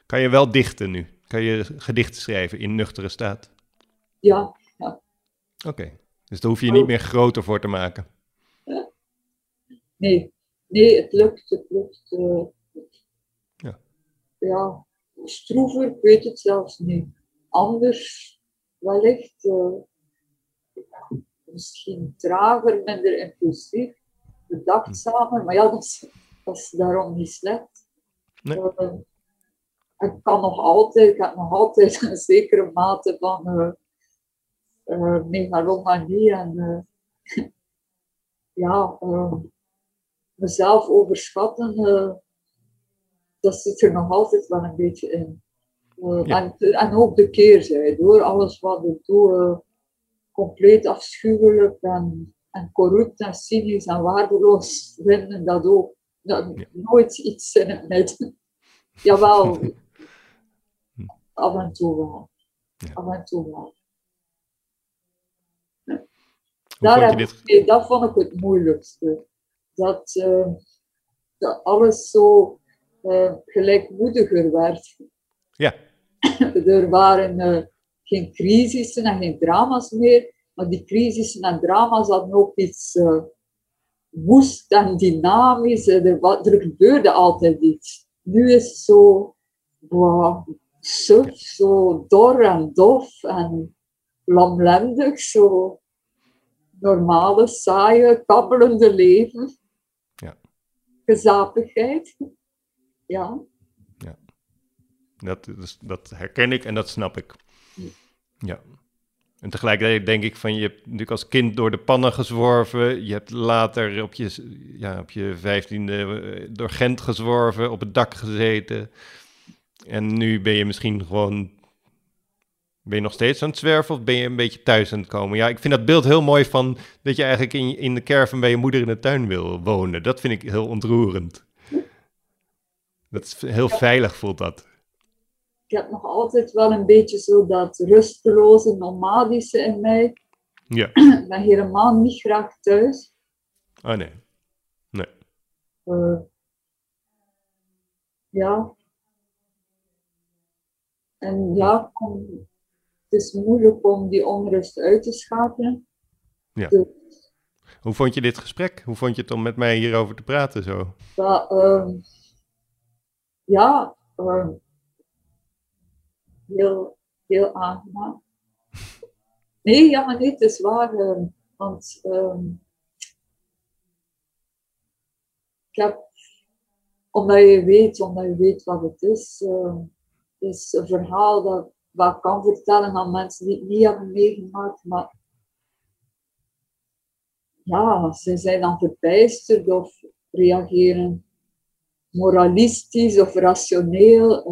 Speaker 1: Kan je wel dichten nu? Kan je gedichten schrijven in nuchtere staat?
Speaker 2: Ja,
Speaker 1: Oké, dus daar hoef je je niet meer groter voor te maken.
Speaker 2: Nee, nee, het lukt, het lukt. eh,
Speaker 1: Ja.
Speaker 2: ja, stroever, ik weet het zelfs niet. Anders, wellicht, eh, misschien trager, minder impulsief, bedachtzamer, maar ja, dat is, dat is daarom niet slecht.
Speaker 1: Nee.
Speaker 2: Eh, ik kan nog altijd, ik heb nog altijd een zekere mate van eh eh, megalomanie en eh, ja, eh, mezelf overschatten, eh, dat zit er nog altijd wel een beetje in. Eh,
Speaker 1: Ja.
Speaker 2: en, en ook de keerzijde, hoor. Alles wat ik doe, eh, compleet afschuwelijk en, en corrupt en cynisch en waardeloos vinden dat ook. Dat,
Speaker 1: Ja.
Speaker 2: Nooit iets in het midden. Jawel, af en toe wel.
Speaker 1: Ja.
Speaker 2: Af en toe wel. Daar heb
Speaker 1: dit?
Speaker 2: ik- dat vond ik het moeilijkste. Dat, eh, dat alles zo gelijkmoediger werd.
Speaker 1: Ja,
Speaker 2: Er waren eh, geen crisissen en geen drama's meer, maar die crisissen en drama's hadden ook iets eh, woest en dynamisch. Eh, Er, er gebeurde altijd iets. Nu is het zo wow, suf, zo dor en dof en lamlendig, zo normale, saaie, kabbelende leven.
Speaker 1: Ja.
Speaker 2: Gezapigheid. Ja.
Speaker 1: Dat, dus- dat herken ik en dat snap ik. Ja. En tegelijkertijd denk ik van, je hebt natuurlijk als kind door de pannen gezworven. Je hebt later op je, ja, op je vijftiende eh, door Gent gezworven, op het dak gezeten. En nu ben je misschien gewoon... Ben je nog steeds aan het zwerven of ben je een beetje thuis aan het komen? Ja, ik vind dat beeld heel mooi van dat je eigenlijk in, in de caravan bij je moeder in de tuin wil wonen. Dat vind ik heel ontroerend. Dat is heel veilig voelt dat.
Speaker 2: Ik heb nog altijd wel een beetje zo dat rusteloze, nomadische in mij.
Speaker 1: Ja.
Speaker 2: Ik ben helemaal niet graag thuis.
Speaker 1: Oh nee. Nee.
Speaker 2: Uh, ja. En ja, het is moeilijk om die onrust uit te schakelen.
Speaker 1: Ja. Hoe vond je dit gesprek? Hoe vond je het om met mij hierover te praten zo?
Speaker 2: Dat, uh, ja, uh, heel, heel aangenaam. Nee, ja, maar nee, het is waar. Uh, want um, ik heb, omdat je weet, omdat je weet wat het is, uh, is een verhaal dat wat kan vertellen aan mensen die het niet hebben meegemaakt, maar ja, ze zijn dan verbijsterd of reageren moralistisch of rationeel,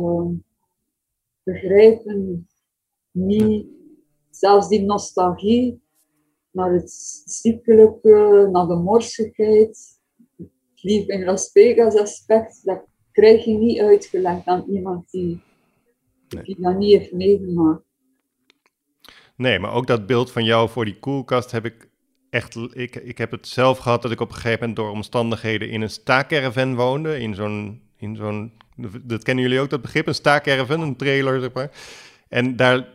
Speaker 2: begrijpen niet, zelfs die nostalgie naar het ziekelijke, naar de morsigheid, het lief in Las Vegas aspect, dat krijg je niet uitgelegd aan iemand die, nee. die dat niet heeft meegemaakt.
Speaker 1: Nee, maar ook dat beeld van jou voor die koelkast heb ik echt, ik, ik heb het zelf gehad dat ik op een gegeven moment door omstandigheden in een staakerven woonde. In zo'n, in zo'n, dat kennen jullie ook, dat begrip, een staakerven, een trailer, zeg maar. En daar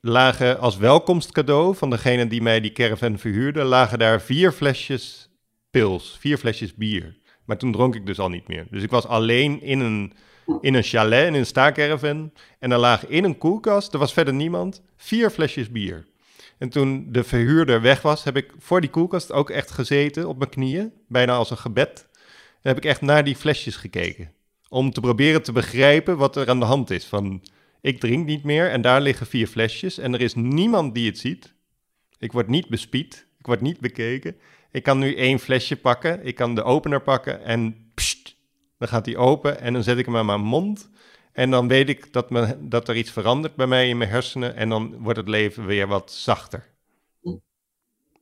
Speaker 1: lagen als welkomstcadeau van degene die mij die caravan verhuurde, lagen daar vier flesjes pils, vier flesjes bier. Maar toen dronk ik dus al niet meer. Dus ik was alleen in een, in een chalet, in een staakerven. En daar lagen in een koelkast, er was verder niemand, vier flesjes bier. En toen de verhuurder weg was, heb ik voor die koelkast ook echt gezeten op mijn knieën, bijna als een gebed. En heb ik echt naar die flesjes gekeken. Om te proberen te begrijpen wat er aan de hand is. Van, ik drink niet meer en daar liggen vier flesjes en er is niemand die het ziet. Ik word niet bespied, ik word niet bekeken. Ik kan nu één flesje pakken, ik kan de opener pakken en pst, dan gaat die open en dan zet ik hem aan mijn mond. En dan weet ik dat, me, dat er iets verandert bij mij in mijn hersenen en dan wordt het leven weer wat zachter.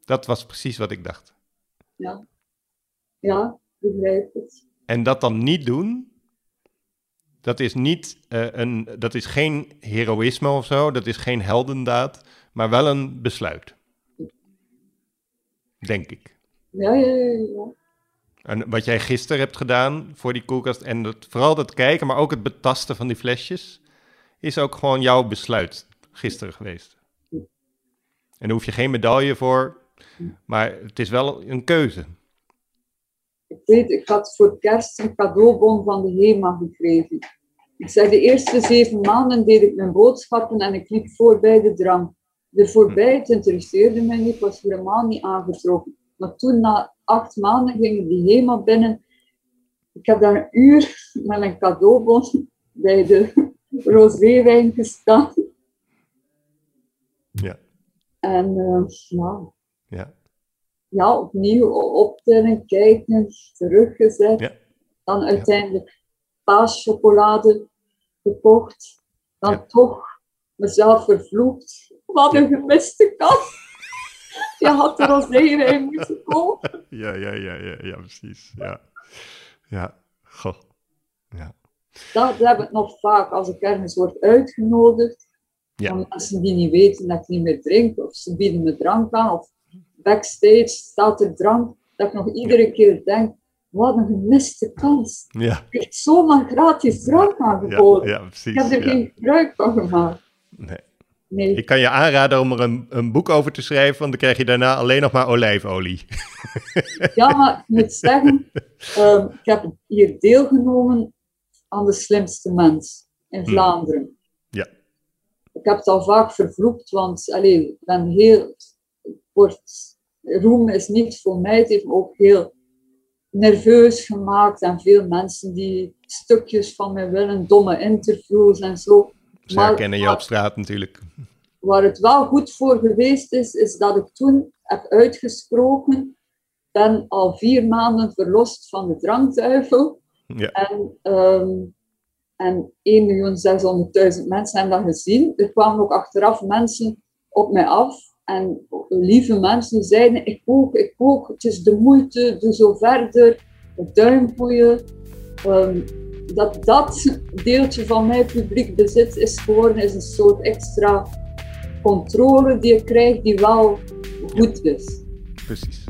Speaker 1: Dat was precies wat ik dacht.
Speaker 2: Ja, ja begrijp het.
Speaker 1: En dat dan niet doen, dat is, niet, uh, een, dat is geen heroïsme of zo, dat is geen heldendaad, maar wel een besluit. Denk ik.
Speaker 2: Ja, ja, ja. ja.
Speaker 1: En wat jij gisteren hebt gedaan voor die koelkast en dat, vooral dat kijken, maar ook het betasten van die flesjes, is ook gewoon jouw besluit gisteren geweest. En daar hoef je geen medaille voor, maar het is wel een keuze.
Speaker 2: Ik weet, ik had voor kerst een cadeaubon van de HEMA gekregen. Ik zei, de eerste zeven maanden deed ik mijn boodschappen en ik liep voorbij de drank. De voorbij, het interesseerde mij niet, was helemaal niet aangetrokken. Maar toen, na acht maanden, ging die HEMA binnen. Ik heb daar een uur met een cadeaubon bij de roséwijn gestaan.
Speaker 1: Ja.
Speaker 2: En uh, ja.
Speaker 1: ja.
Speaker 2: Ja, opnieuw optellen, kijken, teruggezet. Ja. Dan uiteindelijk paaschocolade gekocht. Dan ja. toch mezelf vervloekt. Wat een gemiste kans. Je had er als in moeten.
Speaker 1: Ja, ja, ja, ja, ja, precies. Ja, ja. Goh. Ja.
Speaker 2: Dat heb ik nog vaak als ik ergens word uitgenodigd. Ja. Van mensen die niet weten dat ik niet meer drink, of ze bieden me drank aan, of backstage staat er drank. Dat ik nog iedere keer denk, wat een gemiste kans.
Speaker 1: Ja.
Speaker 2: Ik heb zomaar gratis drank aangeboden.
Speaker 1: Ja, ja, precies.
Speaker 2: Ik heb er
Speaker 1: ja.
Speaker 2: geen gebruik van gemaakt.
Speaker 1: Nee.
Speaker 2: Nee.
Speaker 1: Ik kan je aanraden om er een, een boek over te schrijven, want dan krijg je daarna alleen nog maar olijfolie.
Speaker 2: Ja, maar ik moet zeggen, um, ik heb hier deelgenomen aan de slimste mens in Vlaanderen.
Speaker 1: Ja.
Speaker 2: Ik heb het al vaak vervloekt, want allez, ik ben heel... Wordt, roem is niet voor mij, het heeft me ook heel nerveus gemaakt en veel mensen die stukjes van mij willen, domme interviews en zo.
Speaker 1: Ze herkennen je op straat natuurlijk.
Speaker 2: Waar het wel goed voor geweest is, is dat ik toen heb uitgesproken, ben al vier maanden verlost van de drankduivel.
Speaker 1: Ja.
Speaker 2: En, um, en 1.600.000 mensen hebben dat gezien. Er kwamen ook achteraf mensen op mij af. En lieve mensen zeiden, ik ook, ik ook, het is de moeite, doe zo verder, duimboeien. Um, dat dat deeltje van mijn publiek bezit is geworden, is een soort extra controle die je krijgt die wel goed is.
Speaker 1: Precies.